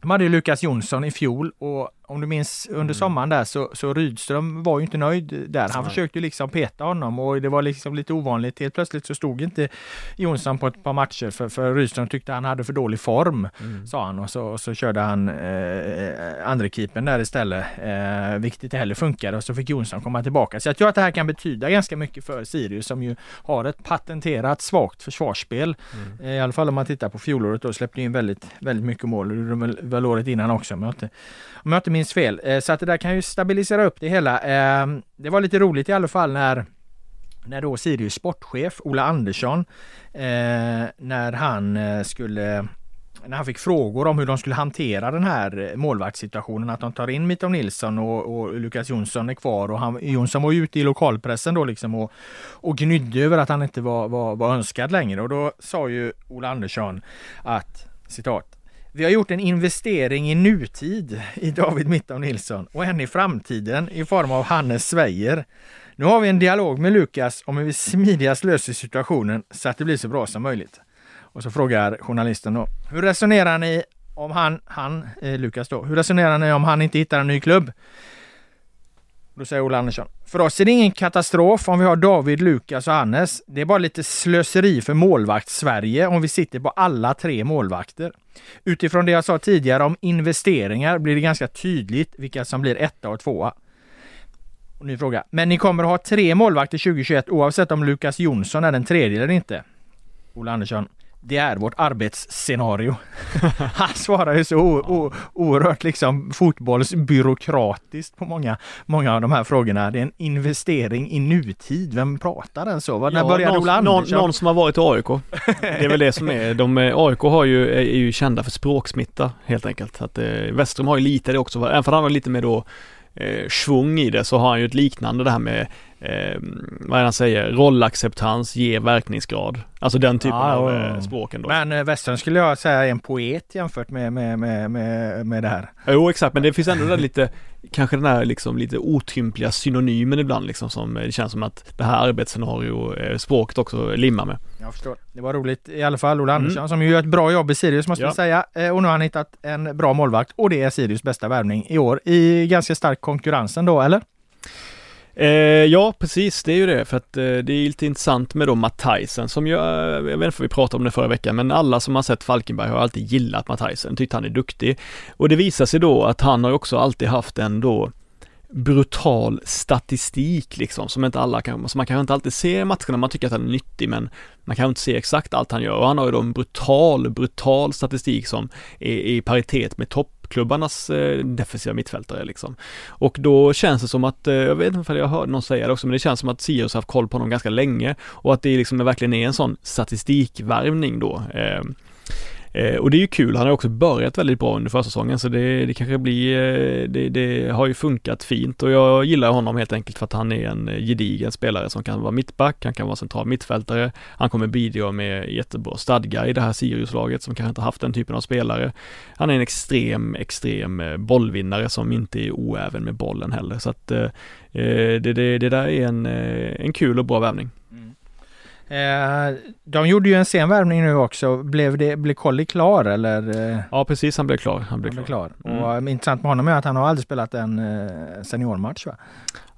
de hade ju Lukas Jonsson i fjol och om du minns under mm. sommaren där så, så Rydström var ju inte nöjd där. Han Nej. försökte liksom peta honom och det var liksom lite ovanligt. Helt plötsligt så stod inte Jonsson på ett par matcher för, för Rydström tyckte han hade för dålig form, mm. sa han. Och så, och så körde han eh, andra keepern där istället, eh, vilket inte heller funkade. Och så fick Jonsson komma tillbaka. Så jag tror att det här kan betyda ganska mycket för Sirius som ju har ett patenterat svagt försvarsspel. Mm. Eh, I alla fall om man tittar på fjolåret då släppte in väldigt, väldigt mycket mål. Det var väl året innan också om jag inte, om jag inte minns fel. Eh, så att det där kan ju stabilisera upp det hela. Eh, det var lite roligt i alla fall när när då Sirius sportchef Ola Andersson eh, när han skulle när han fick frågor om hur de skulle hantera den här målvaktssituationen, att de tar in Mitov Nilsson och, och Lukas Jonsson är kvar och han, Jonsson var ju ute i lokalpressen då liksom och, och gnydde över att han inte var, var, var önskad längre och då sa ju Ola Andersson att citat vi har gjort en investering i nutid i David Mittam Nilsson och en i framtiden i form av Hannes Sveijer. Nu har vi en dialog med Lukas om hur vi smidigast löser situationen så att det blir så bra som möjligt. Och så frågar journalisten då, hur resonerar ni om han, han eh, Lukas då, hur resonerar ni om han inte hittar en ny klubb? Då säger Ola Andersson, för oss är det ingen katastrof om vi har David, Lukas och Hannes. Det är bara lite slöseri för målvakt-Sverige om vi sitter på alla tre målvakter. Utifrån det jag sa tidigare om investeringar blir det ganska tydligt vilka som blir etta och tvåa. Och ny fråga. Men ni kommer att ha tre målvakter 2021 oavsett om Lukas Jonsson är den tredje eller inte? Ola Andersson det är vårt arbetsscenario. Han svarar ju så oerhört liksom fotbollsbyråkratiskt på många, många av de här frågorna. Det är en investering i nutid. Vem pratar den så? När ja, började någon, Ola Andersson? Någon, någon som har varit i AIK. Det är väl det som är. De, AIK har ju, är ju kända för språksmitta helt enkelt. Att, eh, Westrum har ju lite det också, även för han har lite mer då eh, svung i det så har han ju ett liknande det här med eh, vad är han säger, rollacceptans ger verkningsgrad. Alltså den typen ja, av eh, språken då. Men eh, Western skulle jag säga är en poet jämfört med, med, med, med, med det här. Jo exakt, men det finns ändå där lite, kanske den här liksom lite otympliga synonymen ibland liksom som eh, det känns som att det här arbetsscenario, eh, språket också limmar med. Jag förstår. Det var roligt i alla fall. Ola Andersson mm. som ju gör ett bra jobb i Sirius måste ja. säga. Eh, och nu har han hittat en bra målvakt och det är Sirius bästa värvning i år i ganska stark konkurrensen då, eller? Eh, ja, precis, det är ju det, för att eh, det är lite intressant med då Matthijsen som ju, jag vet inte om vi pratade om det förra veckan, men alla som har sett Falkenberg har alltid gillat Matthijsen, tyckt han är duktig. Och det visar sig då att han har också alltid haft en då brutal statistik liksom som inte alla kan, så man kanske inte alltid se matcherna, man tycker att han är nyttig men man kan inte se exakt allt han gör och han har ju då en brutal, brutal statistik som är i paritet med toppklubbarnas eh, defensiva mittfältare liksom. Och då känns det som att, eh, jag vet inte om jag hörde någon säga det också, men det känns som att Sirius har haft koll på honom ganska länge och att det liksom verkligen är en sån statistikvärvning då. Eh, Eh, och det är ju kul, han har också börjat väldigt bra under försäsongen så det, det kanske blir, eh, det, det, har ju funkat fint och jag gillar honom helt enkelt för att han är en eh, gedigen spelare som kan vara mittback, han kan vara central mittfältare, han kommer bidra med jättebra stadga i det här Sirius-laget som kanske inte haft den typen av spelare. Han är en extrem, extrem eh, bollvinnare som inte är oäven med bollen heller så att eh, det, det, det där är en, en kul och bra värvning. Eh, de gjorde ju en sen värvning nu också. Blev, det, blev Colli klar eller? Eh? Ja precis, han blev klar. Han blev, han klar. klar. Mm. Och intressant med honom är att han har aldrig spelat en eh, seniormatch va?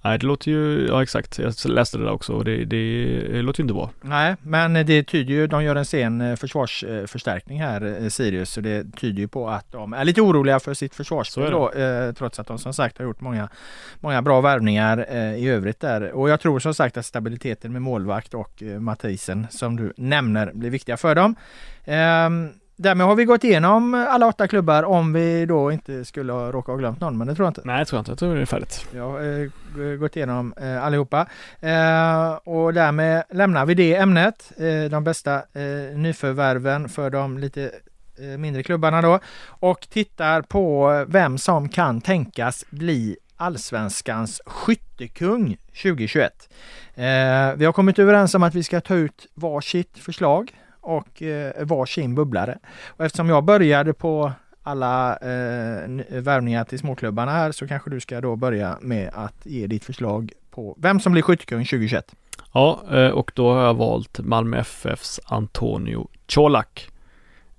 Nej, det låter ju, ja exakt, jag läste det där också och det, det, det låter ju inte bra. Nej, men det tyder ju, de gör en sen eh, försvarsförstärkning här, eh, Sirius, så det tyder ju på att de är lite oroliga för sitt försvarsspel då, eh, trots att de som sagt har gjort många, många bra värvningar i övrigt där. Och jag tror som sagt att stabiliteten med målvakt och Mathisen som du nämner blir viktiga för dem. Ehm, Därmed har vi gått igenom alla åtta klubbar om vi då inte skulle ha råkat ha glömt någon, men det tror jag inte. Nej, det tror jag inte. Jag tror det är färdigt. Jag har eh, gått igenom eh, allihopa. Eh, och därmed lämnar vi det ämnet. De bästa nyförvärven för de lite mindre klubbarna då. Och tittar på vem som kan tänkas bli Allsvenskans skyttekung 2021. Eh, vi har kommit överens om att vi ska ta ut varsitt förslag och eh, varsin bubblare. Och eftersom jag började på alla eh, värvningar till småklubbarna här så kanske du ska då börja med att ge ditt förslag på vem som blir skyttekung 2021. Ja, eh, och då har jag valt Malmö FFs Antonio Colak.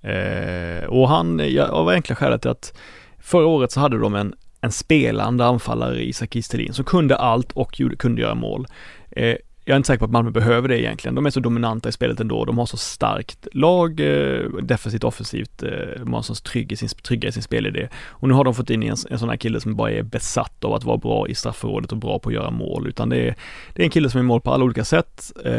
Eh, och han, av enkla skälet att förra året så hade de en, en spelande anfallare Isak Kistelin som kunde allt och kunde göra mål. Eh, jag är inte säker på att Malmö behöver det egentligen. De är så dominanta i spelet ändå. De har så starkt lag, eh, defensivt, offensivt. Eh, de har så trygg i sin, trygga i sin spelidé. Och nu har de fått in en, en sån här kille som bara är besatt av att vara bra i straffområdet och bra på att göra mål. Utan det är, det är en kille som är mål på alla olika sätt. Eh,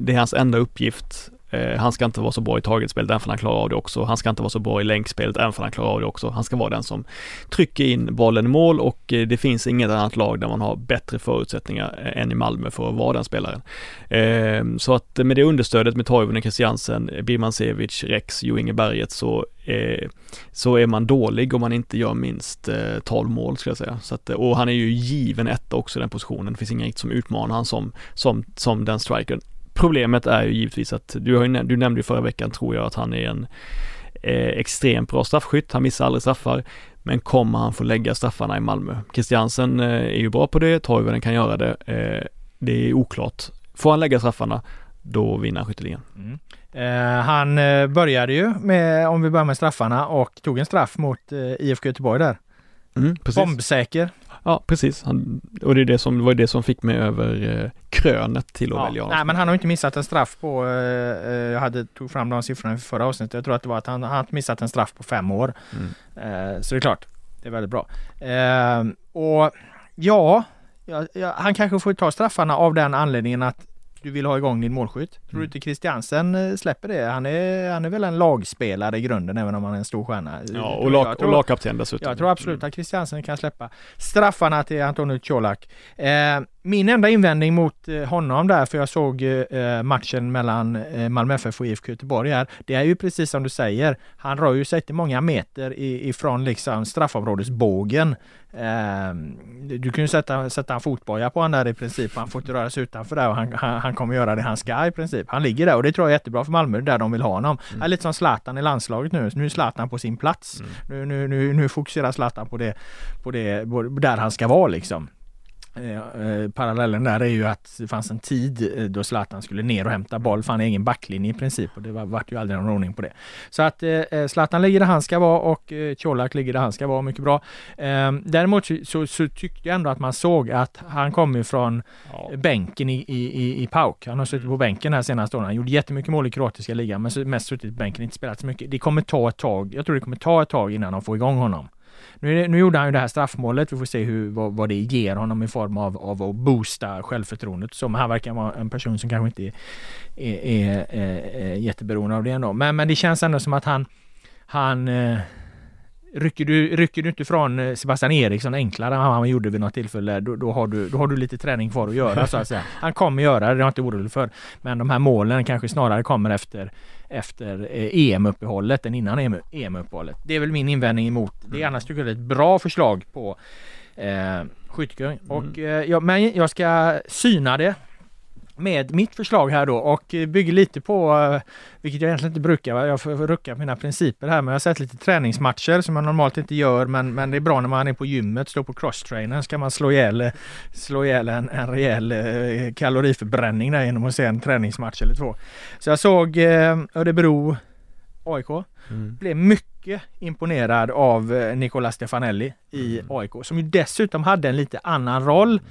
det är hans enda uppgift Eh, han ska inte vara så bra i targetspelet, även för han klarar av det också. Han ska inte vara så bra i länkspelet, även för han klarar av det också. Han ska vara den som trycker in bollen i mål och eh, det finns inget annat lag där man har bättre förutsättningar eh, än i Malmö för att vara den spelaren. Eh, så att med det understödet med Toivonen, Christiansen, Birmancevic, Rex, Jo Inge Berget så eh, så är man dålig om man inte gör minst eh, 12 mål skulle jag säga. Så att, och han är ju given etta också i den positionen. Det finns inget som utmanar han som, som, som den strikern. Problemet är ju givetvis att du, har ju, du nämnde ju förra veckan tror jag att han är en eh, extremt bra straffskytt. Han missar aldrig straffar. Men kommer han få lägga straffarna i Malmö? Christiansen eh, är ju bra på det, Toivonen kan göra det. Eh, det är oklart. Får han lägga straffarna, då vinner han skytteligan. Mm. Eh, han eh, började ju med, om vi börjar med straffarna, och tog en straff mot eh, IFK Göteborg där. Mm, Bombsäker. Ja, precis. Han, och det, är det, som, det var det som fick mig över eh, krönet till att ja, välja Nej, men han har inte missat en straff på, eh, eh, jag hade tog fram de siffrorna i förra avsnittet. Jag tror att det var att han, har missat en straff på fem år. Mm. Eh, så det är klart, det är väldigt bra. Eh, och ja, ja, ja, han kanske får ta straffarna av den anledningen att du vill ha igång din målskytt. Tror mm. du inte Christiansen eh, släpper det? Han är, han är väl en lagspelare i grunden även om han är en stor stjärna. Ja, och, lag, och lagkapten dessutom. Jag tror absolut mm. att Christiansen kan släppa straffarna till Antonio Colak. Eh, min enda invändning mot eh, honom där, för jag såg eh, matchen mellan eh, Malmö FF och IFK Göteborg här, det är ju precis som du säger, han rör ju sig inte många meter ifrån liksom straffområdesbågen. Du kan ju sätta, sätta en fotboja på honom där i princip, han får inte röra sig utanför där och han, han, han, kommer göra det han ska i princip. Han ligger där och det tror jag är jättebra för Malmö, där de vill ha honom. Mm. är lite som Zlatan i landslaget nu, nu är Zlatan på sin plats. Mm. Nu, nu, nu, nu fokuserar Zlatan på det, på det, där han ska vara liksom. Eh, parallellen där är ju att det fanns en tid eh, då Zlatan skulle ner och hämta boll för han egen backlinje i princip och det var, vart ju aldrig någon ordning på det. Så att eh, eh, Zlatan ligger där han ska vara och eh, Colak ligger där han ska vara, mycket bra. Eh, däremot så, så, så, tyckte jag ändå att man såg att han kommer från ja. bänken i, i, i PAOK. Han har suttit på bänken här senaste åren. Han gjorde jättemycket mål i kroatiska ligan men mest suttit på bänken, inte spelat så mycket. Det kommer ta ett tag, jag tror det kommer ta ett tag innan de får igång honom. Nu, nu gjorde han ju det här straffmålet. Vi får se hur, vad, vad det ger honom i form av, av att boosta självförtroendet. Som han verkar vara en person som kanske inte är, är, är, är jätteberoende av det ändå. Men, men det känns ändå som att han, han eh, Rycker du, rycker du inte från eh, Sebastian Eriksson enklare än han gjorde vid något tillfälle, då, då, har du, då har du lite träning kvar att göra så att säga. Han kommer göra det, det är jag inte orolig för. Men de här målen kanske snarare kommer efter, efter eh, EM-uppehållet än innan EM-uppehållet. Det är väl min invändning emot det. Annars tycker jag det är ett bra förslag på eh, skyttekung. Mm. Och, eh, ja, men jag ska syna det med mitt förslag här då och bygger lite på, eh, vilket jag egentligen inte brukar, jag får rucka mina principer här, men jag har sett lite träningsmatcher som jag normalt inte gör, men, men det är bra när man är på gymmet, står på crosstrainern, ska man slå ihjäl, slå ihjäl en, en rejäl eh, kaloriförbränning där genom att se en träningsmatch eller två. Så jag såg eh, Örebro AIK. Mm. Blev mycket imponerad av eh, Nicola Stefanelli i mm. AIK som ju dessutom hade en lite annan roll mm.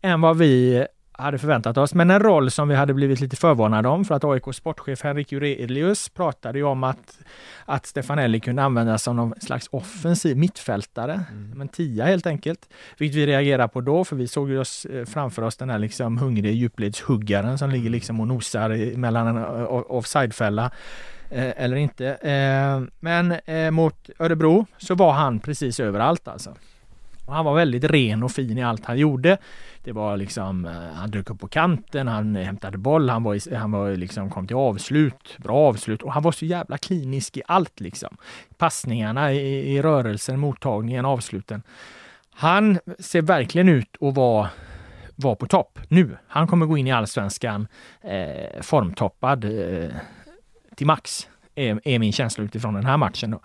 än vad vi hade förväntat oss, men en roll som vi hade blivit lite förvarnade om för att AIKs sportchef Henrik Jurelius pratade ju om att, att Stefanelli kunde användas som någon slags offensiv mittfältare, mm. en tia helt enkelt. Vilket vi reagerade på då, för vi såg ju oss eh, framför oss den här liksom hungriga djupledshuggaren som ligger liksom och nosar mellan en offsidefälla eh, eller inte. Eh, men mot Örebro så var han precis överallt alltså. Och han var väldigt ren och fin i allt han gjorde. Det var liksom, eh, han dök upp på kanten, han hämtade boll, han var, han var liksom, kom till avslut, bra avslut och han var så jävla klinisk i allt liksom. Passningarna i, i rörelsen, mottagningen, avsluten. Han ser verkligen ut att vara var på topp nu. Han kommer gå in i allsvenskan eh, formtoppad eh, till max, är, är, min känsla utifrån den här matchen. Då.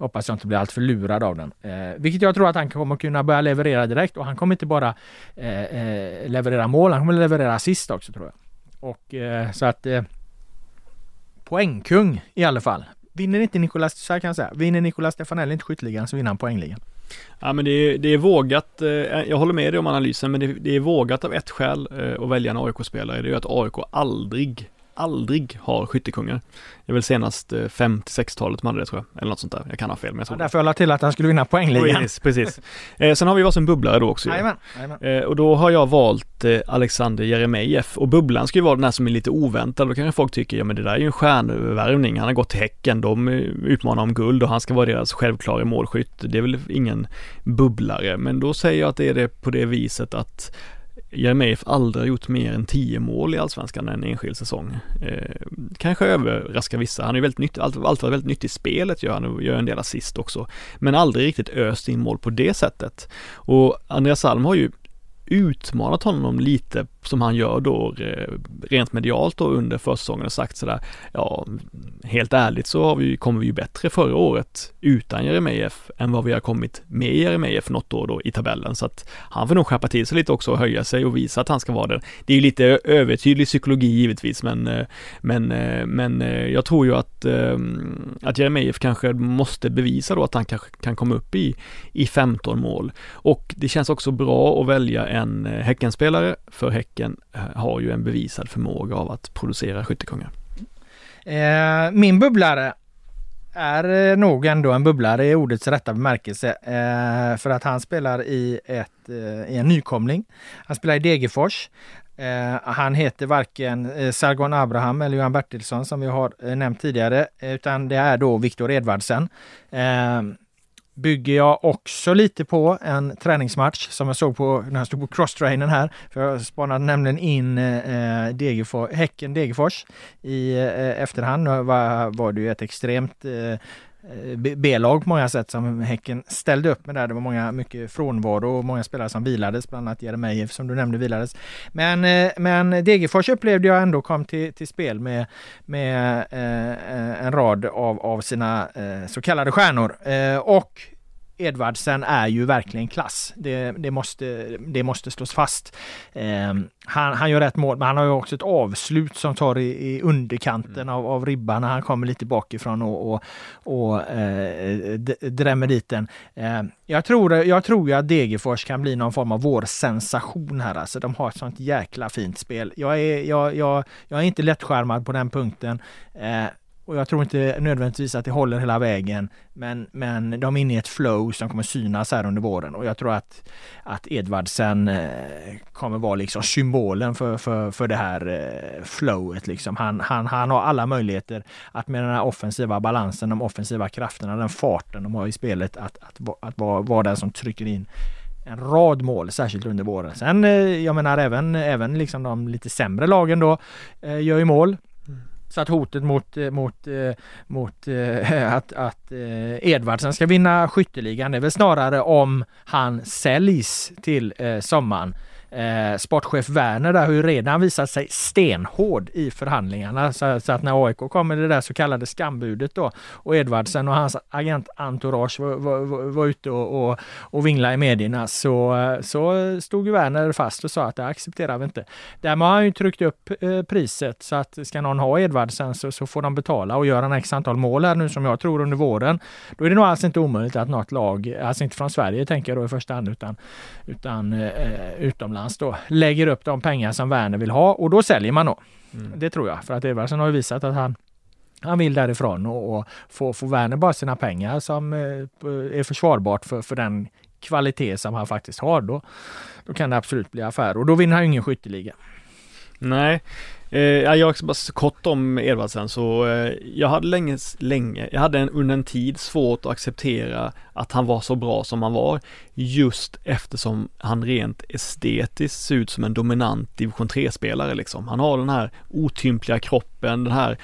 Hoppas jag inte blir alltför lurad av den. Eh, vilket jag tror att han kommer kunna börja leverera direkt och han kommer inte bara eh, eh, leverera mål, han kommer leverera assist också tror jag. Och eh, så att eh, poängkung i alla fall. Vinner inte Nicolas, så här kan jag säga, vinner Nicolas Stefanelli inte skytteligan så vinner han poängligan. Ja men det är, det är vågat, eh, jag håller med dig om analysen, men det, det är vågat av ett skäl eh, att välja en AIK-spelare. Det är att AIK aldrig aldrig har skyttekungar. Det är väl senast 50-60-talet man hade det tror jag, eller något sånt där. Jag kan ha fel men jag tror ja, Därför jag la till att han skulle vinna poängligan. Precis, precis. Eh, sen har vi varsin bubblare då också. Jajamän, eh, och då har jag valt eh, Alexander Jeremejeff och bubblan ska ju vara den här som är lite oväntad. Då kanske folk tycker, ja men det där är ju en stjärnvärvning. Han har gått till Häcken, de eh, utmanar om guld och han ska vara deras självklara målskytt. Det är väl ingen bubblare, men då säger jag att det är det på det viset att Jeremejeff aldrig har gjort mer än 10 mål i Allsvenskan en enskild säsong. Eh, kanske överraskar vissa. Han är väldigt nyttig, alltid, alltid varit väldigt nyttig i spelet gör han och gör en del assist också. Men aldrig riktigt öst in mål på det sättet. Och Andreas Alm har ju utmanat honom lite som han gör då eh, rent medialt då under försäsongen och sagt sådär, ja, helt ärligt så har vi, kommer vi ju bättre förra året utan Jeremejeff än vad vi har kommit med Jeremejeff något år då i tabellen. Så att han får nog skärpa till sig lite också och höja sig och visa att han ska vara det. Det är ju lite övertydlig psykologi givetvis, men, eh, men, eh, men jag tror ju att, att Jeremejeff kanske måste bevisa då att han kanske kan komma upp i, i 15 mål. Och det känns också bra att välja en Häckenspelare för Häcken Häcken eh, har ju en bevisad förmåga av att producera skyttekungar. Eh, min bubblare är eh, nog ändå en bubblare i ordets rätta bemärkelse. Eh, för att han spelar i, ett, eh, i en nykomling. Han spelar i Degerfors. Eh, han heter varken eh, Sargon Abraham eller Johan Bertilsson som vi har eh, nämnt tidigare, utan det är då Viktor Edvardsen bygger jag också lite på en träningsmatch som jag såg på när jag stod på crosstrainen här. För jag spanade nämligen in eh, Degerfors, Häcken Degerfors i eh, eh efterhand. Var, var det ju ett extremt eh, Eh, B-lag på många sätt som Häcken ställde upp med där. Det var många, mycket frånvaro och många spelare som vilades, bland annat Jeremejeff som du nämnde vilades. Men, eh, men Degerfors upplevde jag ändå kom till, till spel med, med eh, eh en rad av, av sina eh, så kallade stjärnor. Eh, och Edvardsen är ju verkligen klass. Det, det, måste, det måste slås fast. Eh, han, han gör rätt mål, men han har ju också ett avslut som tar i, i underkanten mm. av, av ribban när han kommer lite bakifrån och, och, och eh, drämmer dit den. Eh, jag, tror, jag tror ju att Degerfors kan bli någon form av vår sensation här. Alltså, de har ett sånt jäkla fint spel. Jag är, jag, jag, jag är inte lättskärmad på den punkten. Och jag tror inte nödvändigtvis att det håller hela vägen. Men, men de är inne i ett flow som kommer synas här under våren och jag tror att, att Edvardsen eh, kommer vara liksom symbolen för, för, för det här eh, flowet. Liksom. Han, han, han har alla möjligheter att med den här offensiva balansen, de offensiva krafterna, den farten de har i spelet, att, att, att, att vara, vara den som trycker in en rad mål, särskilt under våren. Sen, eh, jag menar även, även liksom de lite sämre lagen då gör ju mål. Så att hotet mot, eh, mot, eh, mot eh, att, att Edvardsen ska vinna skytteligan. Är väl snarare om han säljs till sommaren. Eh, sportchef Werner där har ju redan visat sig stenhård i förhandlingarna. Så, så, att när AIK kom med det där så kallade skambudet då och Edvardsen och hans agententourage var, var, var, var ute och, och, och vinglade i medierna så, så stod ju Werner fast och sa att det accepterar vi inte. Därmed har han ju tryckt upp eh, priset så att ska någon ha Edvardsen så, så får de betala och göra en x antal mål här nu som jag tror under våren. Då är det nog alls inte omöjligt att något lag, alltså inte från Sverige tänker jag då i första hand utan, utan eh, utomlands utomlands då lägger upp de pengar som Werner vill ha och då säljer man då. Mm. Det tror jag, för att Edvardsen har ju visat att han han vill därifrån och, och få, få Werner bara sina pengar som eh, är försvarbart för, för den kvalitet som han faktiskt har då. Då kan det absolut bli affär och då vinner han ingen skytteliga. Nej, Eh, jag ska bara så kort om Edvardsen så eh, jag hade länge, länge, jag hade en, under en tid svårt att acceptera att han var så bra som han var just eftersom han rent estetiskt ser ut som en dominant division 3-spelare liksom. Han har den här otympliga kroppen, den här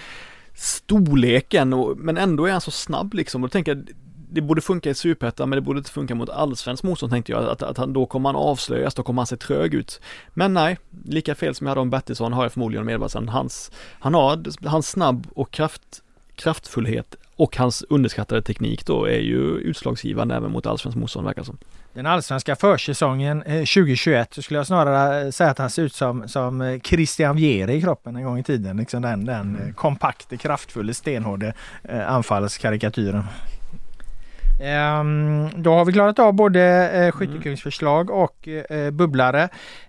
storleken och, men ändå är han så snabb liksom och då tänker jag det borde funka i superettan men det borde inte funka mot allsvensk motstånd tänkte jag, att, att han, då kommer han avslöjas, då kommer han se trög ut. Men nej, lika fel som jag hade om Bertilsson har jag förmodligen om Edvardsen. Hans, han har, hans snabb och kraft, kraftfullhet och hans underskattade teknik då är ju utslagsgivande även mot allsvensk motstånd verkar som. Den allsvenska försäsongen 2021 så skulle jag snarare säga att han ser ut som, som eh, Christian Vieri i kroppen en gång i tiden. Liksom den, den mm. kompakte, kraftfulla, stenhårde eh, anfallskarikatyren. Ehm, då har vi klarat av både eh, skyttekungsförslag och eh, bubblare.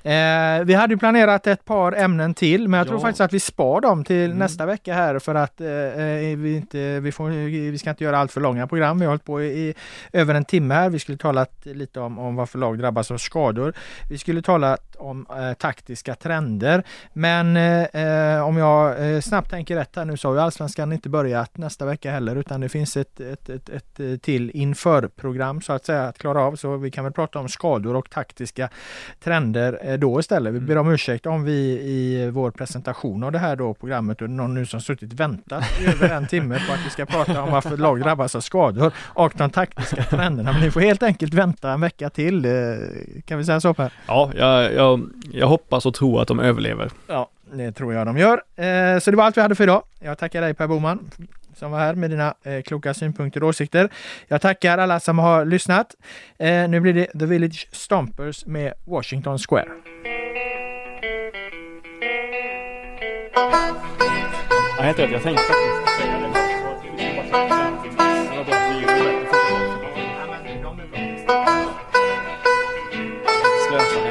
Eh, vi hade ju planerat ett par ämnen till men jag tror Ja. faktiskt att vi spar dem till Mm. nästa vecka här för att vi, inte, vi, får, vi ska inte göra allt för långa program. Vi har hållit på i, i över en timme här. Vi skulle talat lite om, om varför lag drabbas av skador. Vi skulle talat om eh, taktiska trender. Men eh, eh, om jag eh, snabbt tänker rätt här nu så har ju Allsvenskan inte börjat nästa vecka heller utan det finns ett, ett, ett, ett eh, till införprogram så att säga att klara av. Så vi kan väl prata om skador och taktiska trender eh, då istället. Vi ber om ursäkt om vi i vår presentation av det här då programmet och någon nu som suttit väntat över en timme på att vi ska prata om varför lag drabbas av skador och de taktiska trenderna. Men ni får helt enkelt vänta en vecka till. Kan vi säga så Per? Ja, jag, jag, jag, jag hoppas och tror att de överlever. Ja, det tror jag de gör. Eh, så det var allt vi hade för idag. Jag tackar dig Per Boman som var här med dina eh, kloka synpunkter och åsikter. Jag tackar alla som har lyssnat. Eh, nu blir det The Village Stompers med Washington Square. Jag vet inte, jag tänkte säga det.